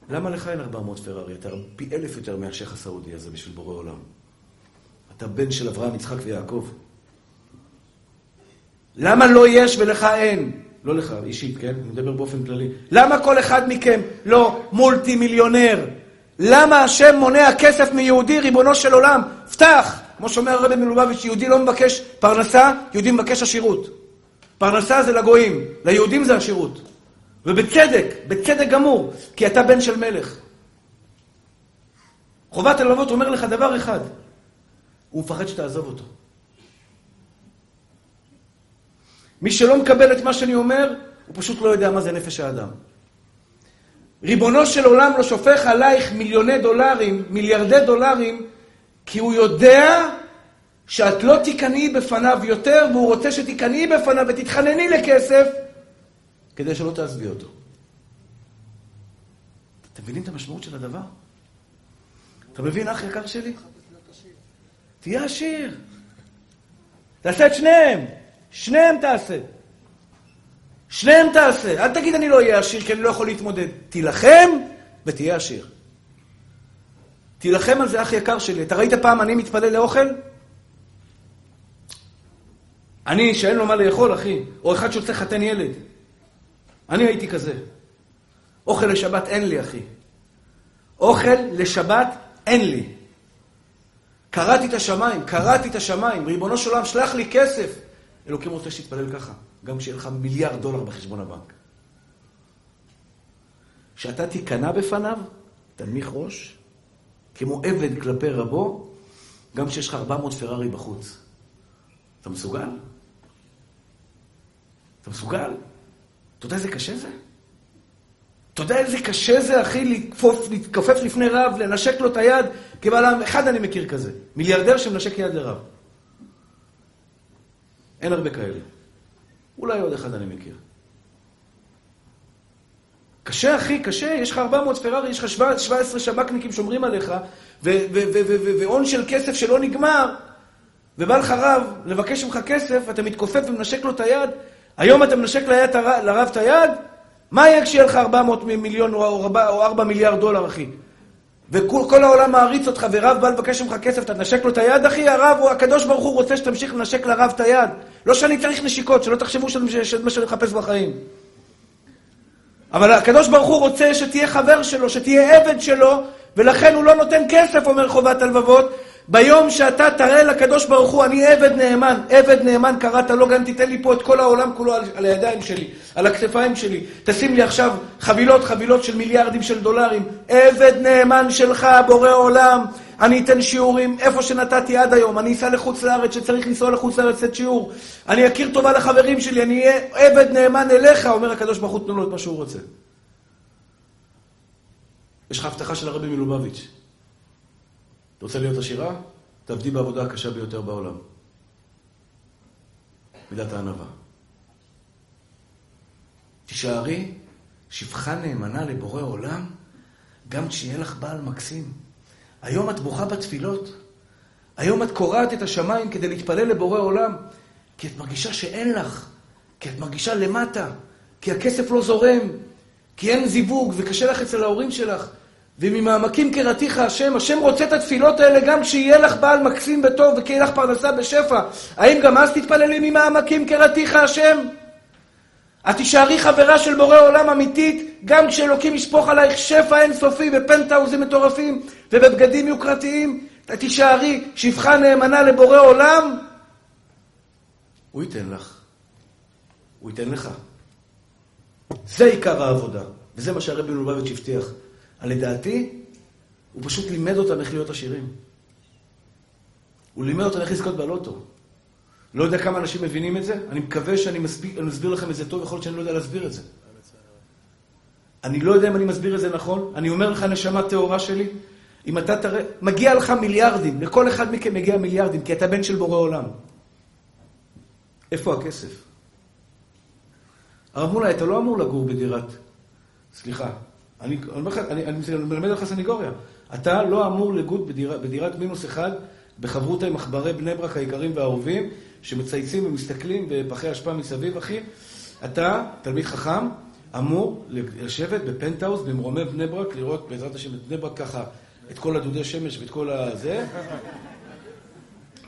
למה לך אין 400 פרארי? אתה פי אלף יותר מהשייח הסעודי הזה בשביל בורא עולם. אתה בן של אברהם, יצחק ויעקב. למה לא יש ולך אין? לא לך, אישית, כן? אני מדבר באופן כללי. למה כל אחד מכם לא מולטי מיליונר? למה השם מונע כסף מיהודי, ריבונו של עולם? פתח! כמו שאומר הרבי מלובביץ', יהודי לא מבקש פרנסה, יהודי מבקש עשירות. פרנסה זה לגויים, ליהודים זה עשירות. ובצדק, בצדק גמור, כי אתה בן של מלך. חובת הלבבות אומר לך דבר אחד, הוא מפחד שתעזוב אותו. מי שלא מקבל את מה שאני אומר, הוא פשוט לא יודע מה זה נפש האדם. ריבונו של עולם לא שופך עלייך מיליוני דולרים, מיליארדי דולרים, כי הוא יודע שאת לא תיכנעי בפניו יותר, והוא רוצה שתיכנעי בפניו ותתחנני לכסף, כדי שלא תעזבי אותו. אתם מבינים את המשמעות של הדבר? אתה מבין, אח יקר שלי? תהיה עשיר. תעשה את שניהם. שניהם תעשה. שניהם תעשה. אל תגיד אני לא אהיה עשיר כי אני לא יכול להתמודד. תילחם ותהיה עשיר. תילחם על זה, אח יקר שלי. אתה ראית פעם אני מתפלל לאוכל? אני, שאין לו מה לאכול, אחי. או אחד שרוצה לחתן ילד. אני הייתי כזה. אוכל לשבת אין לי, אחי. אוכל לשבת אין לי. קראתי את השמיים, קראתי את השמיים. ריבונו של עולם, שלח לי כסף. אלוקים רוצה שתתפלל ככה, גם כשיהיה לך מיליארד דולר בחשבון הבנק. כשאתה תיכנע בפניו, תנמיך ראש, כמו עבד כלפי רבו, גם כשיש לך 400 פרארי בחוץ. אתה מסוגל? אתה מסוגל? אתה יודע איזה קשה זה? אתה יודע איזה קשה זה, אחי, להתכופף, להתכופף לפני רב, לנשק לו את היד? כבעל אחד אני מכיר כזה, מיליארדר שמנשק יד לרב. אין הרבה כאלה. אולי עוד אחד אני מכיר. קשה, אחי, קשה, יש לך 400 פרארי, יש לך 17 שב"כניקים שומרים עליך, והון של כסף שלא נגמר, ובא לך רב לבקש ממך כסף, אתה מתכופף ומנשק לו את היד, היום אתה מנשק ליד, לרב את היד, מה יהיה כשיהיה לך 400 מיליון או 4 מיליארד דולר, אחי? וכל העולם מעריץ אותך, ורב בא לבקש ממך כסף, אתה תנשק לו את היד, אחי? הרב, הוא, הקדוש ברוך הוא רוצה שתמשיך לנשק לרב את היד. לא שאני צריך נשיקות, שלא תחשבו שזה מה שאני מחפש בחיים. אבל הקדוש ברוך הוא רוצה שתהיה חבר שלו, שתהיה עבד שלו, ולכן הוא לא נותן כסף, אומר חובת הלבבות, ביום שאתה תראה לקדוש ברוך הוא, אני עבד נאמן, עבד נאמן קראת לו, גם תיתן לי פה את כל העולם כולו על, על הידיים שלי, על הכתפיים שלי. תשים לי עכשיו חבילות, חבילות של מיליארדים של דולרים. עבד נאמן שלך, בורא עולם. אני אתן שיעורים איפה שנתתי עד היום. אני אסע לחוץ לארץ, שצריך לנסוע לחוץ לארץ לתת שיעור. אני אכיר טובה לחברים שלי, אני אהיה עבד נאמן אליך, אומר הקדוש ברוך הוא, תנו לו את מה שהוא רוצה. יש לך הבטחה של הרבי מלובביץ'. רוצה להיות עשירה? תעבדי בעבודה הקשה ביותר בעולם. מידת הענווה. תישארי שפחה נאמנה לבורא עולם, גם כשיהיה לך בעל מקסים. היום את בוכה בתפילות. היום את קורעת את השמיים כדי להתפלל לבורא עולם, כי את מרגישה שאין לך, כי את מרגישה למטה, כי הכסף לא זורם, כי אין זיווג וקשה לך אצל ההורים שלך. וממעמקים קראתיך השם, השם רוצה את התפילות האלה גם כשיהיה לך בעל מקסים וטוב וכי לך פרנסה בשפע. האם גם אז תתפללי ממעמקים קראתיך השם? את תישארי חברה של בורא עולם אמיתית, גם כשאלוקים ישפוך עלייך שפע אינסופי בפנטהאוזים מטורפים ובבגדים יוקרתיים, את תישארי שפחה נאמנה לבורא עולם, הוא ייתן לך. הוא ייתן לך. זה עיקר העבודה, וזה מה שהרבי מלובביץ' הבטיח. לדעתי, הוא פשוט לימד אותם איך להיות עשירים. הוא לימד אותם איך לזכות בלוטו. לא יודע כמה אנשים מבינים את זה, אני מקווה שאני מסביר, מסביר לכם את זה טוב, יכול להיות שאני לא יודע להסביר את זה. אני לא יודע אם אני מסביר את זה נכון, אני אומר לך, נשמה טהורה שלי, אם אתה תראה, מגיע לך מיליארדים, לכל אחד מכם מגיע מיליארדים, כי אתה בן של בורא עולם. איפה הכסף? הרב מולאי, אתה לא אמור לגור בדירת... סליחה, אני, אני, אני, אני מלמד לך סניגוריה. אתה לא אמור בדירה, בדירת מינוס אחד בחברותא עם עכברי בני ברק היקרים והאהובים, שמצייצים ומסתכלים בפחי אשפה מסביב, אחי. אתה, תלמיד חכם, אמור לשבת בפנטהאוז במרומי בני ברק, לראות בעזרת השם את בני ברק ככה, את כל הדודי שמש ואת כל הזה.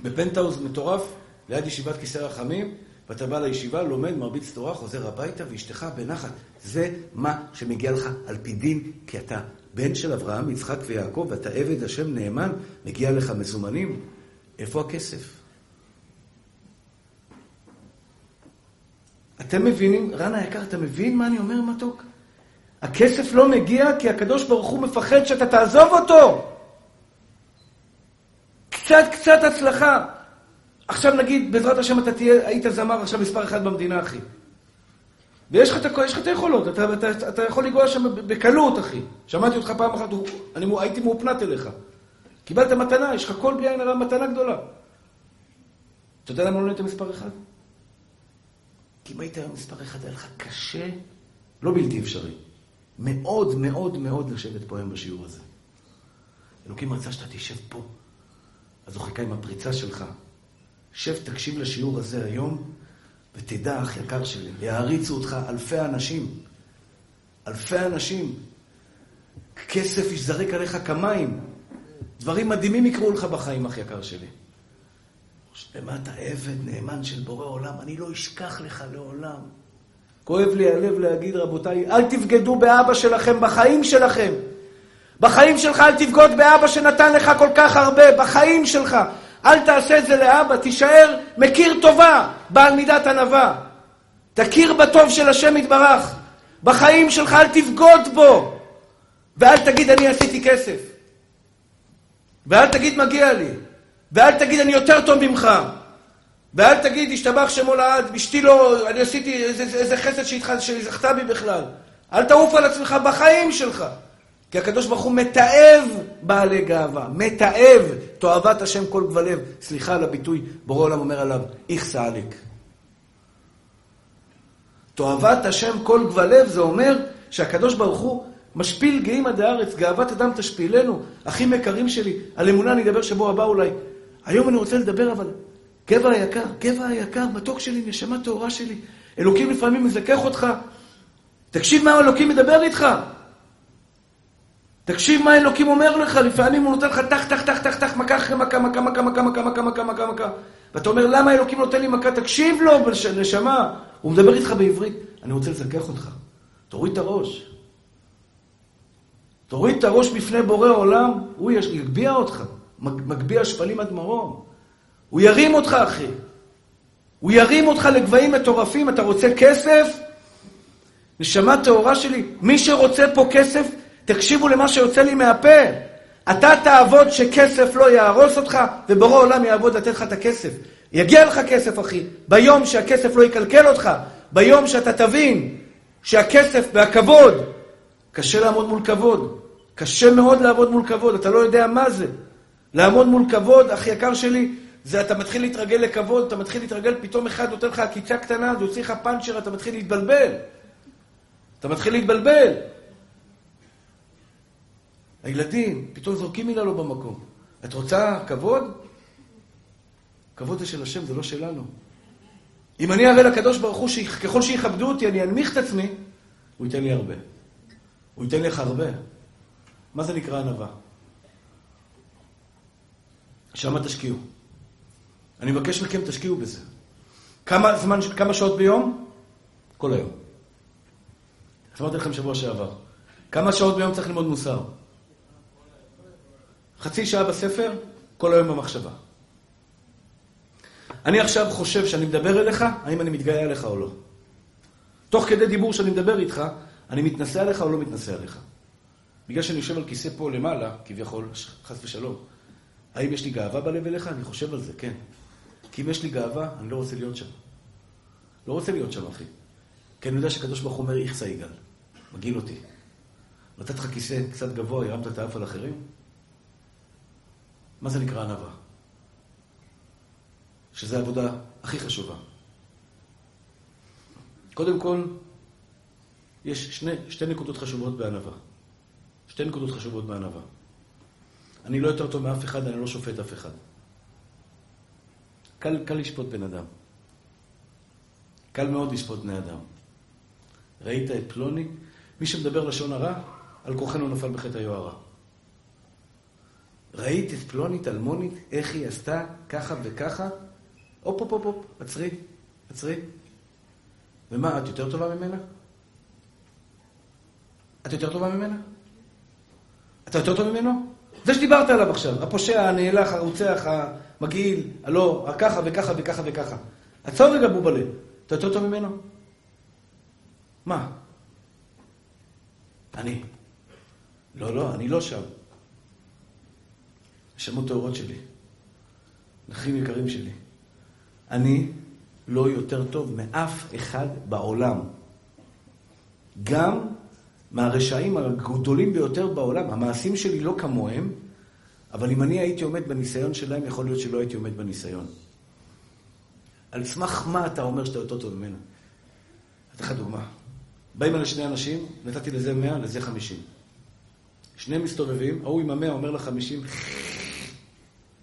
בפנטהאוז מטורף, ליד ישיבת כיסא רחמים, ואתה בא לישיבה, לומד, מרביץ תורה, חוזר הביתה, ואשתך בנחת. זה מה שמגיע לך על פי דין, כי אתה בן של אברהם, יצחק ויעקב, ואתה עבד השם נאמן, מגיע לך מזומנים. איפה הכסף? אתם מבינים, רן היקר, אתה מבין מה אני אומר, מתוק? הכסף לא מגיע כי הקדוש ברוך הוא מפחד שאתה תעזוב אותו. קצת קצת הצלחה. עכשיו נגיד, בעזרת השם אתה תהיה, היית זמר עכשיו מספר אחד במדינה, אחי. ויש לך את היכולות, אתה, אתה, אתה יכול לנגוע שם בקלות, אחי. שמעתי אותך פעם אחת, אני הייתי מאופנת אליך. קיבלת מתנה, יש לך כל בלי עין הרע מתנה גדולה. אתה יודע למה לא נהיית מספר אחד? כי אם היית היום מספר אחד, היה לך קשה, לא בלתי אפשרי. מאוד מאוד מאוד לשבת פה היום בשיעור הזה. אלוקים רצה שאתה תשב פה. אז הוא חיכה עם הפריצה שלך. שב, תקשיב לשיעור הזה היום, ותדע, אח יקר שלי, יעריצו אותך אלפי אנשים. אלפי אנשים. כסף יזרק עליך כמים. דברים מדהימים יקרו לך בחיים, אח יקר שלי. למה אתה עבד נאמן של בורא עולם? אני לא אשכח לך לעולם. כואב לי הלב להגיד, רבותיי, אל תבגדו באבא שלכם בחיים שלכם. בחיים שלך אל תבגוד באבא שנתן לך כל כך הרבה, בחיים שלך. אל תעשה את זה לאבא, תישאר מכיר טובה, בעל מידת ענווה. תכיר בטוב של השם יתברך. בחיים שלך אל תבגוד בו. ואל תגיד, אני עשיתי כסף. ואל תגיד, מגיע לי. ואל תגיד, אני יותר טוב ממך. ואל תגיד, השתבח שמו לעד, אשתי לא, אני עשיתי איזה, איזה חסד שהיא זכתה בי בכלל. אל תעוף על עצמך בחיים שלך. כי הקדוש ברוך הוא מתעב בעלי גאווה, מתעב תועבת השם כל גבלב. סליחה על הביטוי, בורא עולם אומר עליו, איכסה עליק. תועבת השם כל גבלב זה אומר שהקדוש ברוך הוא משפיל גאים עד הארץ, גאוות אדם תשפילנו. אחים יקרים שלי, על אמונה אני אדבר שבוע הבא אולי. היום אני רוצה לדבר אבל, גבע היקר, גבע היקר, מתוק שלי, נשמה טהורה שלי. אלוקים לפעמים מזכך אותך. תקשיב מה אלוקים מדבר איתך. תקשיב מה אלוקים אומר לך, לפעמים הוא נותן לך טח, טח, טח, טח, טח, מכה אחרי מכה, מכה, מכה, מכה, מכה, מכה, מכה, מכה, מכה. ואתה אומר, למה אלוקים נותן לי מכה? תקשיב לו, נשמה. הוא מדבר איתך בעברית. אני רוצה לזכך אותך. תוריד את הראש. תוריד את הראש בפני בורא עולם, הוא יגביה אותך. מגביה שפלים עד מרום. הוא ירים אותך, אחי. הוא ירים אותך לגבהים מטורפים. אתה רוצה כסף? נשמה טהורה שלי, מי שרוצה פה כסף, תקשיבו למה שיוצא לי מהפה. אתה תעבוד שכסף לא יהרוס אותך, ובורא עולם יעבוד לתת לך את הכסף. יגיע לך כסף, אחי. ביום שהכסף לא יקלקל אותך, ביום שאתה תבין שהכסף והכבוד, קשה לעמוד מול כבוד. קשה מאוד לעבוד מול כבוד, אתה לא יודע מה זה. לעמוד מול כבוד, אח יקר שלי, זה אתה מתחיל להתרגל לכבוד, אתה מתחיל להתרגל, פתאום אחד נותן לך עקיצה קטנה, זה יוציא לך פאנצ'ר, אתה מתחיל להתבלבל. אתה מתחיל להתבלבל. הילדים, פתאום זורקים מילה לא במקום. את רוצה כבוד? כבוד זה של השם, זה לא שלנו. אם אני אראה לקדוש ברוך הוא שככל שיכבדו אותי, אני אנמיך את עצמי, הוא ייתן לי הרבה. הוא ייתן לך הרבה. מה זה נקרא ענווה? שם תשקיעו. אני מבקש מכם, תשקיעו בזה. כמה זמן, כמה שעות ביום? כל היום. אמרתי לכם שבוע שעבר. כמה שעות ביום צריך ללמוד מוסר? חצי שעה בספר, כל היום במחשבה. אני עכשיו חושב שאני מדבר אליך, האם אני מתגאה עליך או לא. תוך כדי דיבור שאני מדבר איתך, אני מתנשא עליך או לא מתנשא עליך. בגלל שאני יושב על כיסא פה למעלה, כביכול, חס ושלום, האם יש לי גאווה בלב אליך? אני חושב על זה, כן. כי אם יש לי גאווה, אני לא רוצה להיות שם. לא רוצה להיות שם, אחי. כי אני יודע שקדוש ברוך הוא אומר, איכסה יגאל. מגעיל אותי. נתת לך כיסא קצת גבוה, הרמת את האף על אחרים? מה זה נקרא ענווה? שזו העבודה הכי חשובה. קודם כל, יש שני, שתי נקודות חשובות בענווה. שתי נקודות חשובות בענווה. אני לא יותר טוב מאף אחד, אני לא שופט אף אחד. קל, קל לשפוט בן אדם. קל מאוד לשפוט בני אדם. ראית את פלוני? מי שמדבר לשון הרע, על כורחנו נפל בחטא היוהרה. ראית את פלונית אלמונית, איך היא עשתה ככה וככה? הופ, הופ, הופ, הופ, עצרי, עצרי. ומה, את יותר טובה ממנה? את יותר טובה ממנה? אתה יותר טוב ממנו? זה שדיברת עליו עכשיו, הפושע, הנאלח, הרוצח, המגעיל, הלא, ככה וככה וככה וככה. עצור רגע בובלה, אתה יותר טוב ממנו? מה? אני. לא, לא, אני לא שם. נשמות טהורות שלי, אחים יקרים שלי. אני לא יותר טוב מאף אחד בעולם. גם מהרשעים הגדולים ביותר בעולם. המעשים שלי לא כמוהם, אבל אם אני הייתי עומד בניסיון שלהם, יכול להיות שלא הייתי עומד בניסיון. על סמך מה אתה אומר שאתה יותר טוב ממנה? אתן לך דוגמה. באים אלה שני אנשים, נתתי לזה מאה, לזה חמישים. שניהם מסתובבים, ההוא עם המאה אומר לחמישים,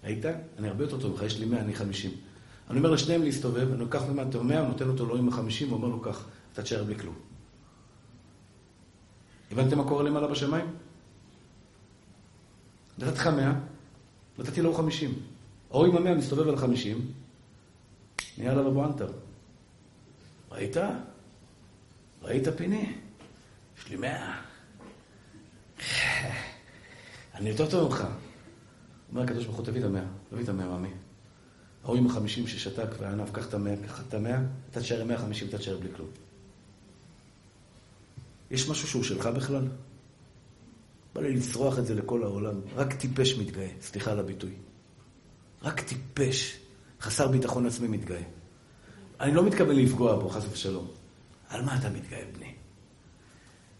היית? אני הרבה יותר טוב ממך, יש לי מאה, אני חמישים. אני אומר לשניהם להסתובב, אני לוקח ממנו את המאה, נותן אותו לא עם החמישים, ואומר לו כך, אתה תשאר בלי כלום. הבנתם מה קורה למעלה בשמיים? נתתי לך מאה, נתתי לו חמישים. ההוא עם המאה מסתובב על חמישים, נהיה עליו אבו אנטר. ראית? ראית פיני? יש לי מאה. אני יותר טוב ממך. אומר הקדוש ברוך הוא, תביא את המאה, תביא את המאה, מאמי. ההוא עם החמישים ששתק וענב, קח את המאה, קח את המאה, אתה תשאר עם מאה חמישים, אתה תשאר בלי כלום. יש משהו שהוא שלך בכלל? בא לי לצרוח את זה לכל העולם. רק טיפש מתגאה, סליחה על הביטוי. רק טיפש, חסר ביטחון עצמי מתגאה. אני לא מתכוון לפגוע בו, חס ושלום. על מה אתה מתגאה, בני?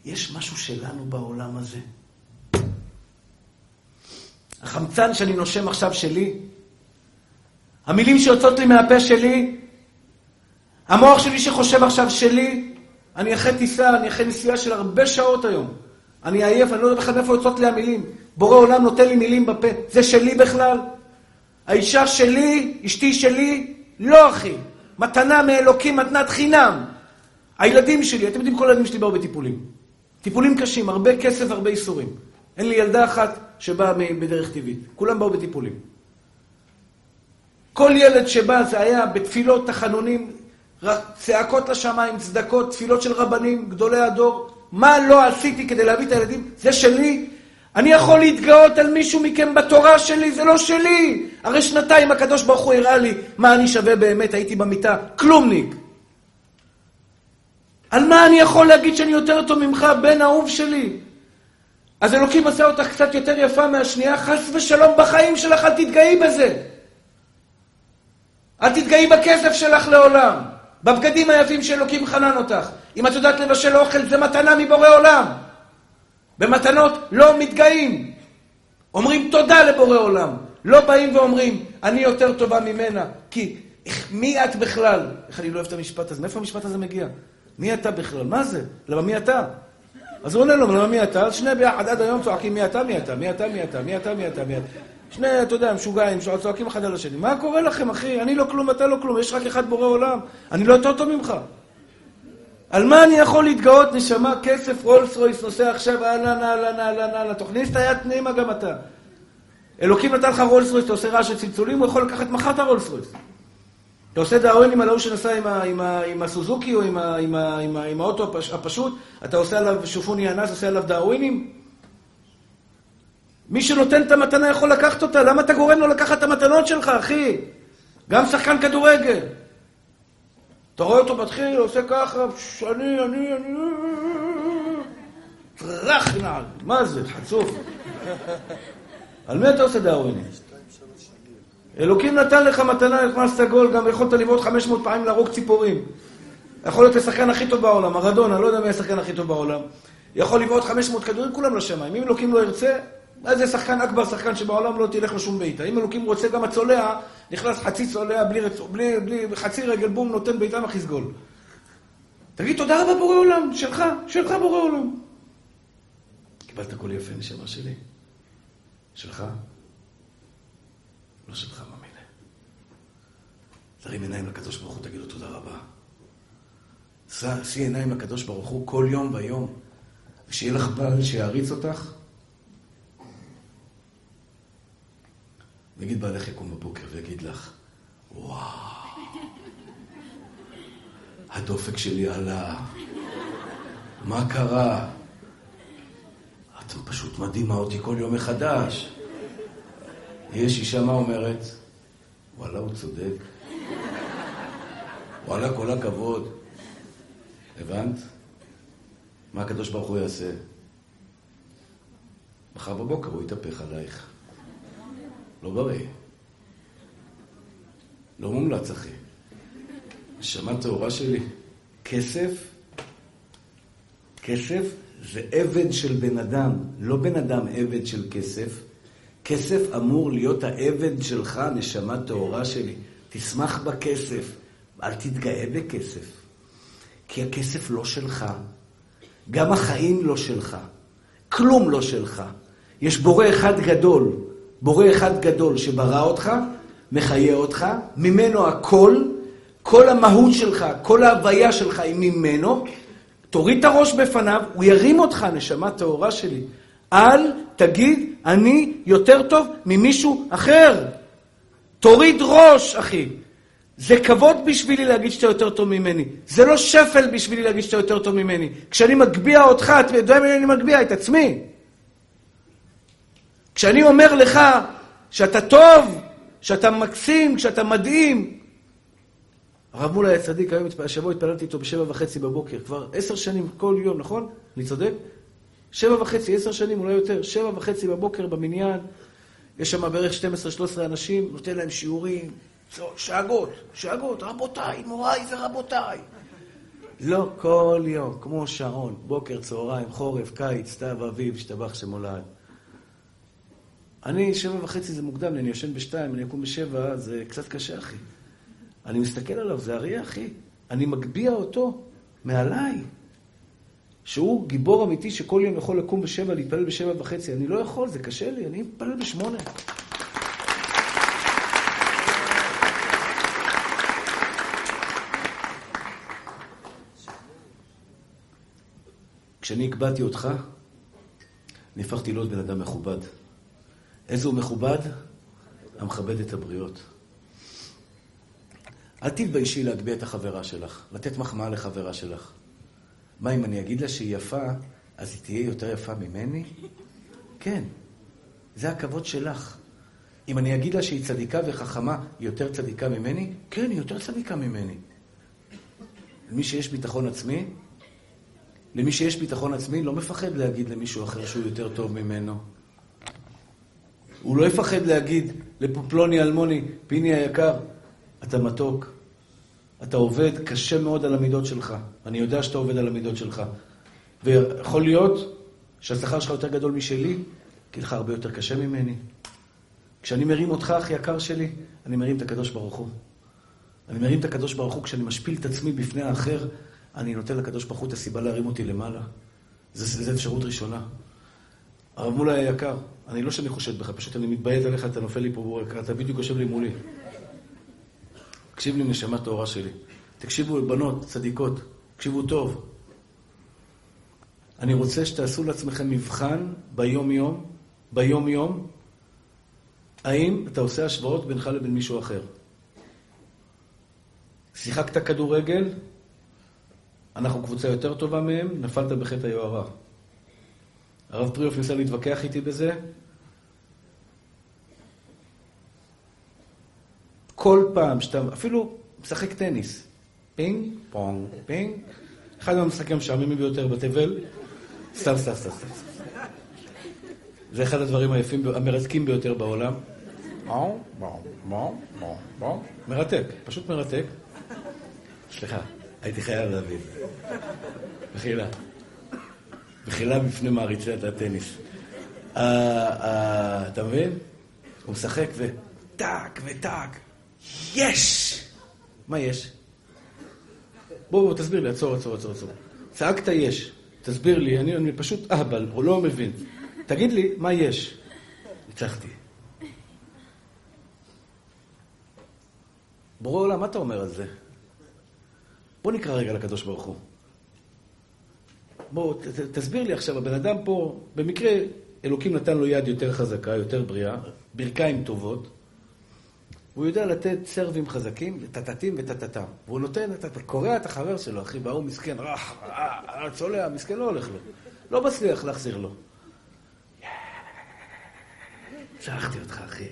יש משהו שלנו בעולם הזה. החמצן שאני נושם עכשיו שלי, המילים שיוצאות לי מהפה שלי, המוח שלי שחושב עכשיו שלי, אני אחרי טיסה, אני אחרי נסיעה של הרבה שעות היום. אני עייף, אני לא יודע בכלל מאיפה יוצאות לי המילים. בורא עולם נותן לי מילים בפה. זה שלי בכלל? האישה שלי, אשתי שלי, לא אחי. מתנה מאלוקים, מתנת חינם. הילדים שלי, אתם יודעים, כל הילדים שלי באו בטיפולים. טיפולים קשים, הרבה כסף, הרבה איסורים. אין לי ילדה אחת שבאה בדרך טבעית. כולם באו בטיפולים. כל ילד שבא זה היה בתפילות, תחנונים, צעקות לשמיים, צדקות, תפילות של רבנים, גדולי הדור. מה לא עשיתי כדי להביא את הילדים? זה שלי. אני יכול להתגאות על מישהו מכם בתורה שלי, זה לא שלי. הרי שנתיים הקדוש ברוך הוא הראה לי מה אני שווה באמת, הייתי במיטה, כלומניק. על מה אני יכול להגיד שאני יותר טוב ממך, בן אהוב שלי? אז אלוקים עשה אותך קצת יותר יפה מהשנייה, חס ושלום בחיים שלך, אל תתגאי בזה. אל תתגאי בכסף שלך לעולם. בבגדים היפים שאלוקים חנן אותך. אם את יודעת לבשל אוכל, זה מתנה מבורא עולם. במתנות לא מתגאים. אומרים תודה לבורא עולם. לא באים ואומרים, אני יותר טובה ממנה. כי מי את בכלל? איך אני לא אוהב את המשפט הזה? מאיפה המשפט הזה מגיע? מי אתה בכלל? מה זה? למה מי אתה? אז הוא עונה לו, למה מי אתה? אז שני ביחד עד היום צועקים מי אתה, מי אתה, מי אתה, מי אתה, מי אתה, מי אתה, מי אתה. שני, אתה יודע, משוגעים, צועקים אחד על השני. מה קורה לכם, אחי? אני לא כלום, אתה לא כלום, יש רק אחד בורא עולם. אני לא יותר טוב ממך. על מה אני יכול להתגאות, נשמה, כסף, רולס רויס, נוסע עכשיו, אהלן, אהלן, אהלן, אהלן, תכניס את היד פנימה גם אתה. אלוקים נתן לך רולס רויס, אתה עושה רעש של צלצולים, הוא יכול לקחת מחר את הרולס רויס. אתה עושה דאווינים על ההוא שנסע עם, הסוזוקי או עם, עם, עם, עם האוטו הפשוט, אתה עושה עליו שופוני אנס, עושה עליו דאווינים? מי שנותן את המתנה יכול לקחת אותה, למה אתה גורם לו לקחת את המתנות שלך, אחי? גם שחקן כדורגל. אתה רואה אותו מתחיל, עושה ככה, אני, אני, אני... טראח נעל, מה זה, חצוף? על מי אתה עושה דאווינים? אלוקים נתן לך מתנה, נכנס סגול, גם יכולת לבעוט 500 פעמים להרוג ציפורים. יכול להיות השחקן הכי טוב בעולם, מרדונה, לא יודע מי השחקן הכי טוב בעולם. יכול לבעוט 500 כדורים, כולם לשמיים. אם אלוקים לא ירצה, מה זה שחקן אכבר, שחקן שבעולם לא תלך לו שום בעיטה. אם אלוקים רוצה, גם הצולע, נכנס חצי צולע, בלי, בלי, בלי, חצי רגל, בום, נותן בעיטה מכניס גול. תגיד תודה רבה בורא עולם, שלך, שלך בורא עולם. קיבלת קול יפה, נשמה שלי. שלך? לא שלך, מאמינה. תרים עיניים לקדוש ברוך הוא, תגיד לו תודה רבה. שיא עיניים לקדוש ברוך הוא כל יום ויום, ושיהיה לך בעל שיעריץ אותך. נגיד בעלך יקום בבוקר ויגיד לך, וואו, הדופק שלי עלה, מה קרה? את פשוט מדהימה אותי כל יום מחדש. יש אישה, מה אומרת? וואלה, הוא צודק. וואלה, כל הכבוד. הבנת? מה הקדוש ברוך הוא יעשה? מחר בבוקר הוא יתהפך עלייך. לא בריא. לא מומלץ, אחי. נשמה טהורה שלי, כסף, כסף זה עבד של בן אדם, לא בן אדם עבד של כסף. כסף אמור להיות העבד שלך, נשמה טהורה שלי. תשמח בכסף, אל תתגאה בכסף. כי הכסף לא שלך. גם החיים לא שלך. כלום לא שלך. יש בורא אחד גדול, בורא אחד גדול שברא אותך, מחיה אותך, ממנו הכל, כל המהות שלך, כל ההוויה שלך היא ממנו. תוריד את הראש בפניו, הוא ירים אותך, נשמה טהורה שלי. אל תגיד, אני יותר טוב ממישהו אחר. תוריד ראש, אחי. זה כבוד בשבילי להגיד שאתה יותר טוב ממני. זה לא שפל בשבילי להגיד שאתה יותר טוב ממני. כשאני מגביה אותך, אתה יודע מי אני מגביה? את עצמי. כשאני אומר לך שאתה טוב, שאתה מקסים, שאתה מדהים. הרב מולה היה צדיק, השבוע התפללתי איתו בשבע וחצי בבוקר, כבר עשר שנים כל יום, נכון? אני צודק? שבע וחצי, עשר שנים, אולי יותר, שבע וחצי בבוקר במניין, יש שם בערך 12-13 אנשים, נותן להם שיעורים, שאגות, שאגות, רבותיי, מוריי ורבותיי. לא כל יום, כמו שעון, בוקר, צהריים, חורף, קיץ, סתיו, אביב, השתבח שמולד. אני, שבע וחצי זה מוקדם, אני ישן בשתיים, אני אקום בשבע, זה קצת קשה, אחי. אני מסתכל עליו, זה אריה, אחי. אני מגביה אותו מעליי. שהוא גיבור אמיתי שכל יום יכול לקום בשבע, להתפלל בשבע וחצי. אני לא יכול, זה קשה לי, אני מתפלל בשמונה. כשאני הקבעתי אותך, אני הפכתי להיות בן אדם מכובד. איזה הוא מכובד? המכבד את הבריות. אל תתביישי להגביה את החברה שלך, לתת מחמאה לחברה שלך. מה, אם אני אגיד לה שהיא יפה, אז היא תהיה יותר יפה ממני? כן, זה הכבוד שלך. אם אני אגיד לה שהיא צדיקה וחכמה, היא יותר צדיקה ממני? כן, היא יותר צדיקה ממני. למי שיש ביטחון עצמי, למי שיש ביטחון עצמי, לא מפחד להגיד למישהו אחר שהוא יותר טוב ממנו. הוא לא יפחד להגיד לפופלוני אלמוני, פיני היקר, אתה מתוק. אתה עובד קשה מאוד על המידות שלך. אני יודע שאתה עובד על המידות שלך. ויכול להיות שהשכר שלך יותר גדול משלי, כי לך הרבה יותר קשה ממני. כשאני מרים אותך, אח יקר שלי, אני מרים את הקדוש ברוך הוא. אני מרים את הקדוש ברוך הוא כשאני משפיל את עצמי בפני האחר, אני נותן לקדוש ברוך הוא את הסיבה להרים אותי למעלה. זו אפשרות ראשונה. הרב מולה היקר, אני לא שאני חושד בך, פשוט אני מתביית עליך, אתה נופל לי פה, אתה בדיוק יושב לי מולי. תקשיב לי, נשמה טהורה שלי. תקשיבו, בנות, צדיקות, תקשיבו טוב. אני רוצה שתעשו לעצמכם מבחן ביום-יום, ביום-יום, האם אתה עושה השוואות בינך לבין מישהו אחר. שיחקת כדורגל, אנחנו קבוצה יותר טובה מהם, נפלת בחטא היוהרה. הרב פריאוף ניסה להתווכח איתי בזה. כל פעם שאתה, אפילו משחק טניס, פינג, פונג, פינג, אחד מהמשחקים המשעממים ביותר בתבל, סתם, סתם, סתם, סתם. זה אחד הדברים היפים, המרתקים ביותר בעולם. מרתק, פשוט מרתק. סליחה, הייתי חייב להבין. מחילה. מחילה בפני מעריצי הטניס. אתה מבין? הוא משחק וטאק וטאק. יש! מה יש? בואו, תסביר לי, עצור, עצור, עצור, עצור. צעקת יש. תסביר לי, אני, אני פשוט אהבל, הוא לא מבין. תגיד לי, מה יש? ניצחתי. בורא עולם, מה אתה אומר על זה? בוא נקרא רגע לקדוש ברוך הוא. בוא, ת, ת, תסביר לי עכשיו, הבן אדם פה, במקרה, אלוקים נתן לו יד יותר חזקה, יותר בריאה, ברכיים טובות, הוא יודע לתת סרבים חזקים, טטטים וטטטם. והוא נותן, אתה קורע את החבר שלו, אחי, והוא מסכן, אה, צולע, מסכן, לא הולך לו. לא מצליח להחזיר לו. צלחתי אותך, אחי.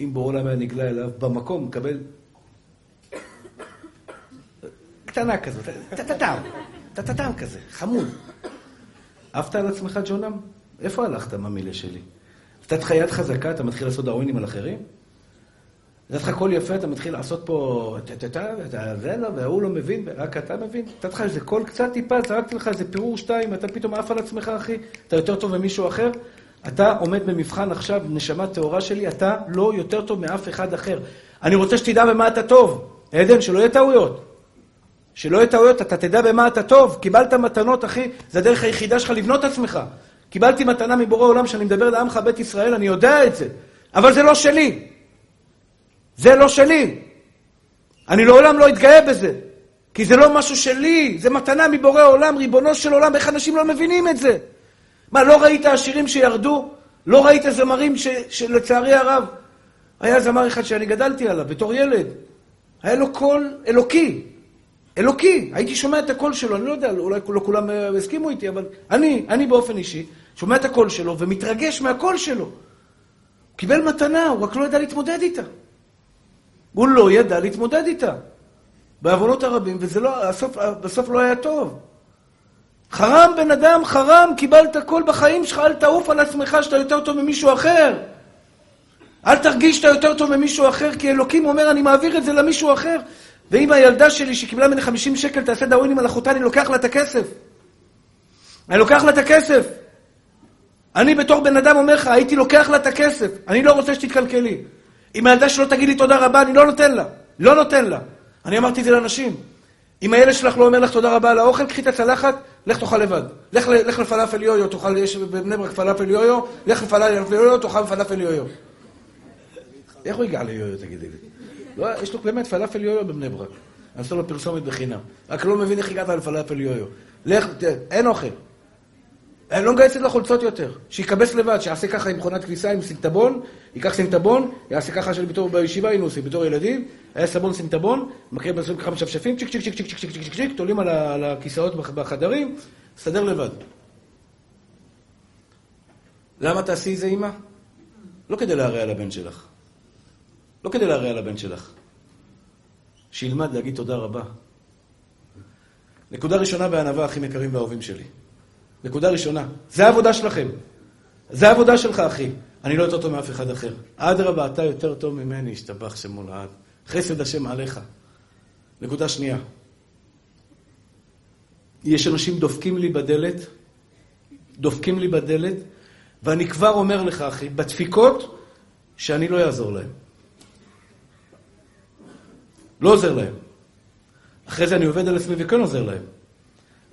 אם בור עולם היה נגלה אליו, במקום מקבל קטנה כזאת, טטטם, טטטם כזה, חמוד. אהבת על עצמך ג'ונם? איפה הלכת, ממילה שלי? נתת לך יד חזקה, אתה מתחיל לעשות דאווינים על אחרים? נתת לך קול יפה, אתה מתחיל לעשות פה, אתה זה לא, והוא לא מבין, רק אתה מבין? נתת לך איזה קול קצת טיפה, זרקתי לך איזה פירור שתיים, אתה פתאום עף על עצמך, אחי? אתה יותר טוב ממישהו אחר? אתה עומד במבחן עכשיו, נשמה טהורה שלי, אתה לא יותר טוב מאף אחד אחר. אני רוצה שתדע במה אתה טוב. עדן, שלא יהיה טעויות. שלא יהיה טעויות, אתה תדע במה אתה טוב. קיבלת מתנות, אחי, זה הדרך היחידה שלך לבנות את עצמך. קיבלתי מתנה מבורא עולם שאני מדבר לעמך בית ישראל, אני יודע את זה. אבל זה לא שלי. זה לא שלי. אני לעולם לא אתגאה בזה. כי זה לא משהו שלי, זה מתנה מבורא עולם, ריבונו של עולם, איך אנשים לא מבינים את זה? מה, לא ראית עשירים שירדו? לא ראית זמרים ש, שלצערי הרב, היה זמר אחד שאני גדלתי עליו בתור ילד. היה לו קול אלוקי. אלוקי. הייתי שומע את הקול שלו, אני לא יודע, אולי לא כולם הסכימו איתי, אבל אני, אני באופן אישי, שומע את הקול שלו ומתרגש מהקול שלו. הוא קיבל מתנה, הוא רק לא ידע להתמודד איתה. הוא לא ידע להתמודד איתה. בעוונות הרבים, וזה לא, הסוף, בסוף לא היה טוב. חרם בן אדם, חרם, קיבלת הכל בחיים שלך, אל תעוף על עצמך שאתה יותר טוב ממישהו אחר. אל תרגיש שאתה יותר טוב ממישהו אחר, כי אלוקים אומר, אני מעביר את זה למישהו אחר. ואם הילדה שלי שקיבלה ממני 50 שקל תעשה דאווינים על אחותה, אני לוקח לה את הכסף. אני לוקח לה את הכסף. אני בתור בן אדם אומר לך, הייתי לוקח לה את הכסף. אני לא רוצה שתתקלקלי. אם הילדה שלא תגיד לי תודה רבה, אני לא נותן לה. לא נותן לה. אני אמרתי את זה לאנשים. אם הילד שלך לא אומר לך תודה רבה על האוכל, קחי את הצלחת, לך תאכל לבד. לך, לך לפלאפל יויו, תאכל, יש בבני ברק פלאפל יויו, לך לפלאפל יויו, תאכל פלאפל יויו. איך הוא הגיע ליויו, תגידי לי? לא, יש לו באמת פלאפל יויו בבני ברק. אני עושה לו פרסומת בחינם. רק לא מבין איך הגעת לפלאפל יויו. לך, אין אוכל. אני לא מגייס את החולצות יותר, שיקבץ לבד, שיעשה ככה עם מכונת כביסה, עם סינטבון, ייקח סינטבון, יעשה ככה של בתור בישיבה היינו עושים, בתור ילדים, היה סבון סינטבון, מכירים בסוף ככה משפשפים, צ'יק צ'יק צ'יק צ'יק צ'יק צ'יק צ'יק, תולים על הכיסאות בחדרים, סדר לבד. למה תעשי את זה, אימא? לא כדי להרע הבן שלך. לא כדי להרע הבן שלך. שילמד להגיד תודה רבה. נקודה ראשונה בענווה, אחים יקרים ואהובים שלי. נקודה ראשונה. זה העבודה שלכם. זה העבודה שלך, אחי. אני לא יותר טוב מאף אחד אחר. אדרבה, אתה יותר טוב ממני, השתבח שמו לעד. חסד השם עליך. נקודה שנייה. יש אנשים דופקים לי בדלת, דופקים לי בדלת, ואני כבר אומר לך, אחי, בדפיקות, שאני לא אעזור להם. לא עוזר להם. אחרי זה אני עובד על עצמי וכן עוזר להם.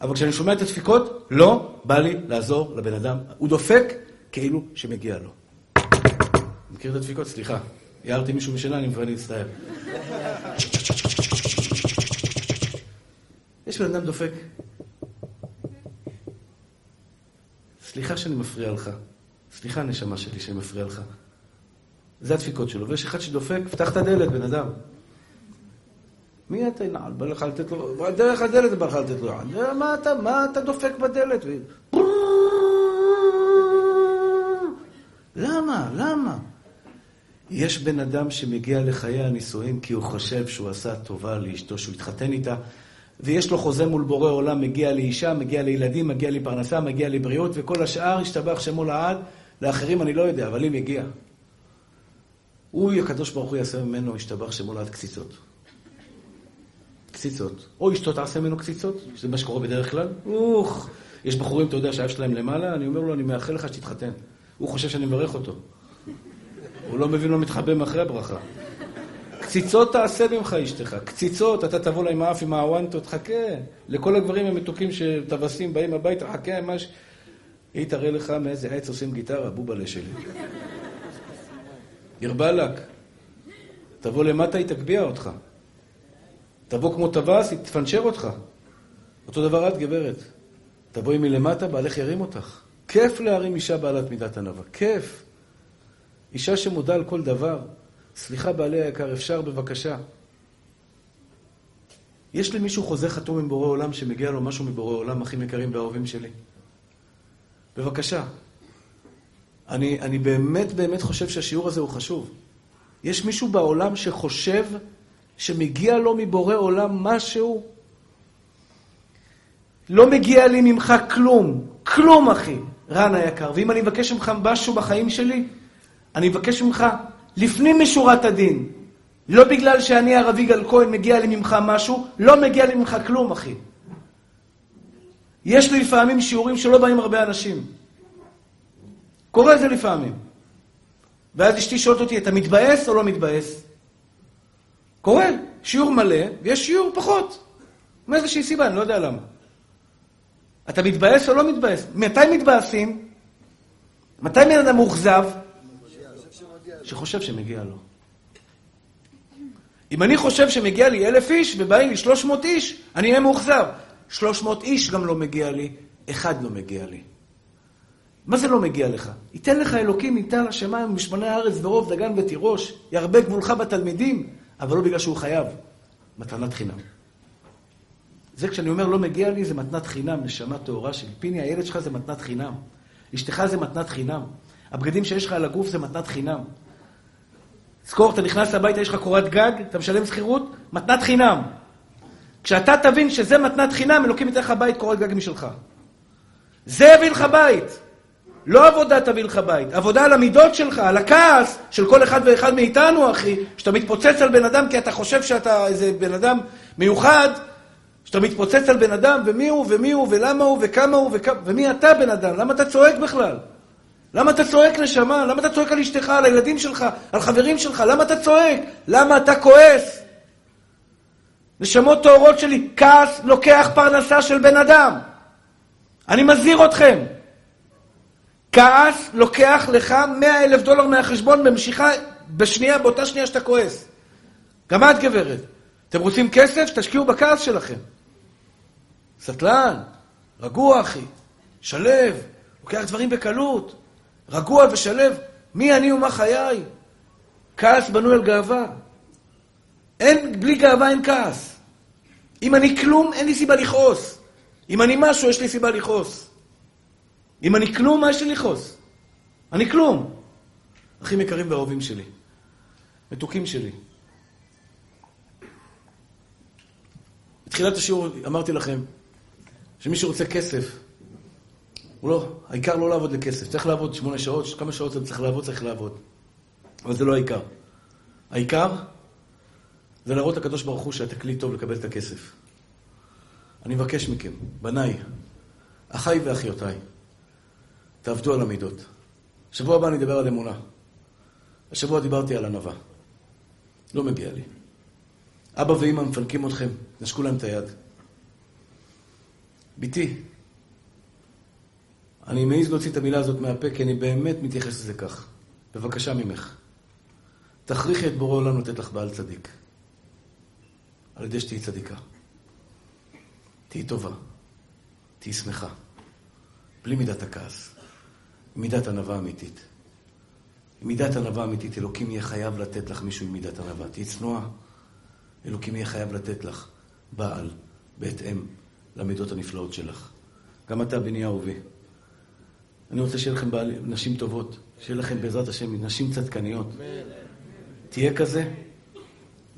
אבל כשאני שומע את הדפיקות, לא בא לי לעזור לבן אדם. הוא דופק כאילו שמגיע לו. מכיר את הדפיקות? סליחה. הערתי מישהו משנה, אני מפחד להצטער. יש בן אדם דופק. סליחה שאני מפריע לך. סליחה, נשמה שלי, שאני מפריע לך. זה הדפיקות שלו. ויש אחד שדופק, פתח את הדלת, בן אדם. מי אתה ינעל? בא לך לתת לו, דרך הדלת בא לך לתת לו מה אתה, מה אתה דופק בדלת? למה? למה? יש בן אדם שמגיע לחיי הנישואים כי הוא חושב שהוא עשה טובה לאשתו, שהוא התחתן איתה, ויש לו חוזה מול בורא עולם, מגיע לאישה, מגיע לילדים, מגיע לפרנסה, מגיע לבריאות, וכל השאר השתבח שמו לעד, לאחרים אני לא יודע, אבל אם יגיע. הוא, הקדוש ברוך הוא יעשה ממנו, השתבח שמו לעד קציצות. קציצות. או אשתו תעשה ממנו קציצות, שזה מה שקורה בדרך כלל. אוח, יש בחורים, אתה יודע, שהאב שלהם למעלה, אני אומר לו, אני מאחל לך שתתחתן. הוא חושב שאני מברך אותו. הוא לא מבין, לא מתחבא מאחרי הברכה. קציצות תעשה ממך אשתך, קציצות, אתה תבוא לה עם האף עם האוונטות, חכה. לכל הגברים המתוקים שטווסים באים הביתה, חכה, מה ש... היא תראה לך מאיזה עץ עושים גיטרה, בובלה שלי. ירבלק, תבוא למטה, היא תגביה אותך. תבוא כמו טווס, היא תפנצ'ר אותך. אותו דבר את, גברת. תבואי מלמטה, בעלך ירים אותך. כיף להרים אישה בעלת מידת ענווה, כיף. אישה שמודה על כל דבר. סליחה, בעלי היקר, אפשר בבקשה. יש למישהו חוזה חתום עם בורא עולם שמגיע לו משהו מבורא עולם, אחים יקרים ואהובים שלי? בבקשה. אני, אני באמת באמת חושב שהשיעור הזה הוא חשוב. יש מישהו בעולם שחושב שמגיע לו מבורא עולם משהו? לא מגיע לי ממך כלום, כלום אחי, רן היקר. ואם אני מבקש ממך משהו בחיים שלי, אני מבקש ממך לפנים משורת הדין. לא בגלל שאני הרב יגאל כהן מגיע לי ממך משהו, לא מגיע לי ממך כלום אחי. יש לי לפעמים שיעורים שלא באים הרבה אנשים. קורה זה לפעמים. ואז אשתי שואלת אותי, אתה מתבאס או לא מתבאס? קורה, שיעור מלא, ויש שיעור פחות. מאיזושהי סיבה, אני לא יודע למה. אתה מתבאס או לא מתבאס? מתי מתבאסים? מתי בן אדם מאוכזב? שחושב שמגיע לו. אם אני חושב שמגיע לי אלף איש ובאים לי שלוש מאות איש, אני אהיה מאוכזב. שלוש מאות איש גם לא מגיע לי, אחד לא מגיע לי. מה זה לא מגיע לך? ייתן לך אלוקים ניתן לשמיים ומשמני הארץ ורוב דגן ותירוש, ירבה גבולך בתלמידים, אבל לא בגלל שהוא חייב. מתנת חינם. זה כשאני אומר לא מגיע לי, זה מתנת חינם, נשמה טהורה שלי. פיני, הילד שלך זה מתנת חינם. אשתך זה מתנת חינם. הבגדים שיש לך על הגוף זה מתנת חינם. זכור, אתה נכנס הביתה, יש לך קורת גג, אתה משלם שכירות, מתנת חינם. כשאתה תבין שזה מתנת חינם, אלוקים ייתן לך בית, קורת גג משלך. זה יביא לך בית. לא עבודה תביא לך בית, עבודה על המידות שלך, על הכעס של כל אחד ואחד מאיתנו, אחי, שאתה מתפוצץ על בן אדם כי אתה חושב שאתה איזה בן אדם מיוחד, שאתה מתפוצץ על בן אדם, ומי הוא, ומי הוא, ולמה הוא, וכמה הוא, וכמה, ומי אתה בן אדם, למה אתה צועק בכלל? למה אתה צועק נשמה? למה אתה צועק על אשתך, על הילדים שלך, על חברים שלך? למה אתה צועק? למה אתה כועס? נשמות טהורות שלי, כעס לוקח פרנסה של בן אדם. אני מזהיר אתכם. כעס לוקח לך 100 אלף דולר מהחשבון במשיכה, בשנייה, באותה שנייה שאתה כועס. גם את, גברת. אתם רוצים כסף? תשקיעו בכעס שלכם. סטלן, רגוע, אחי, שלב, לוקח דברים בקלות. רגוע ושלב, מי אני ומה חיי? כעס בנוי על גאווה. אין, בלי גאווה אין כעס. אם אני כלום, אין לי סיבה לכעוס. אם אני משהו, יש לי סיבה לכעוס. אם אני כלום, מה יש לי לכעוס? אני כלום. אחים יקרים ואהובים שלי, מתוקים שלי. בתחילת השיעור אמרתי לכם שמי שרוצה כסף, הוא לא, העיקר לא לעבוד לכסף. צריך לעבוד שמונה שעות, כמה שעות זה צריך לעבוד, צריך לעבוד. אבל זה לא העיקר. העיקר זה להראות לקדוש ברוך הוא שאתה כלי טוב לקבל את הכסף. אני מבקש מכם, בניי, אחיי ואחיותיי, תעבדו על המידות. בשבוע הבא אני אדבר על אמונה. השבוע דיברתי על ענווה. לא מגיע לי. אבא ואמא מפנקים אתכם, נשקו להם את היד. בתי, אני מעז להוציא את המילה הזאת מהפה, כי אני באמת מתייחס לזה כך. בבקשה ממך, תכריחי את בורא עולם לתת לך בעל צדיק. על ידי שתהיי צדיקה. תהיי טובה, תהיי שמחה, בלי מידת הכעס, מידת ענווה אמיתית. מידת ענווה אמיתית, אלוקים יהיה חייב לתת לך מישהו עם מידת ענווה. תהיי צנועה, אלוקים יהיה חייב לתת לך בעל בהתאם למידות הנפלאות שלך. גם אתה, בני אהובי. אני רוצה שיהיה לכם בעל, נשים טובות, שיהיה לכם בעזרת השם נשים צדקניות. תהיה כזה,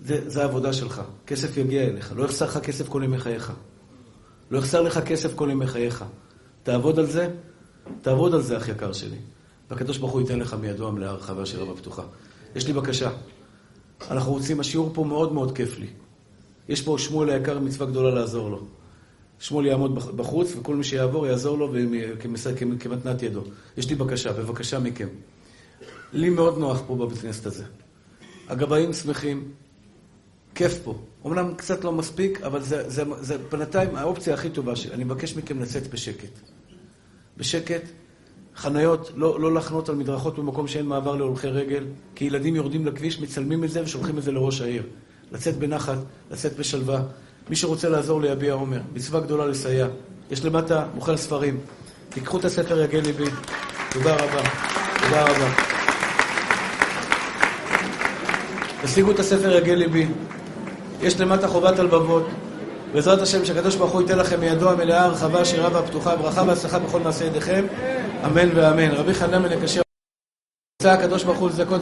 זה, זה העבודה שלך. כסף יגיע אליך. לא יחסר לך כסף כל ימי חייך. לא יחסר לך כסף כל ימי חייך. תעבוד על זה, תעבוד על זה, אח יקר שלי. והקדוש ברוך הוא ייתן לך מידו המלאה הרחבה של רבה פתוחה. יש לי בקשה. אנחנו רוצים, השיעור פה מאוד מאוד כיף לי. יש פה שמואל היקר מצווה גדולה לעזור לו. שמואל יעמוד בחוץ, וכל מי שיעבור יעזור לו כמתנת ידו. יש לי בקשה, בבקשה מכם. לי מאוד נוח פה בבית כנסת הזה. הגבאים שמחים, כיף פה. אמנם קצת לא מספיק, אבל זה, זה, זה בינתיים האופציה הכי טובה שלי. אני מבקש מכם לצאת בשקט. בשקט, חניות, לא, לא לחנות על מדרכות במקום שאין מעבר להולכי רגל, כי ילדים יורדים לכביש, מצלמים את זה ושולחים את זה לראש העיר. לצאת בנחת, לצאת בשלווה. מי שרוצה לעזור ליביע עומר, מצווה גדולה לסייע. יש למטה מוכר ספרים. תיקחו את הספר יגל ליבי. תודה רבה. תודה רבה. תשיגו את הספר יגל ליבי. יש למטה חובת הלבבות. בעזרת השם, שהקדוש ברוך הוא ייתן לכם מידו המלאה, הרחבה, השירה והפתוחה, ברכה והצלחה בכל מעשה ידיכם. אמן ואמן. רבי חנן בן הקשה, הקדוש ברוך הוא לזכות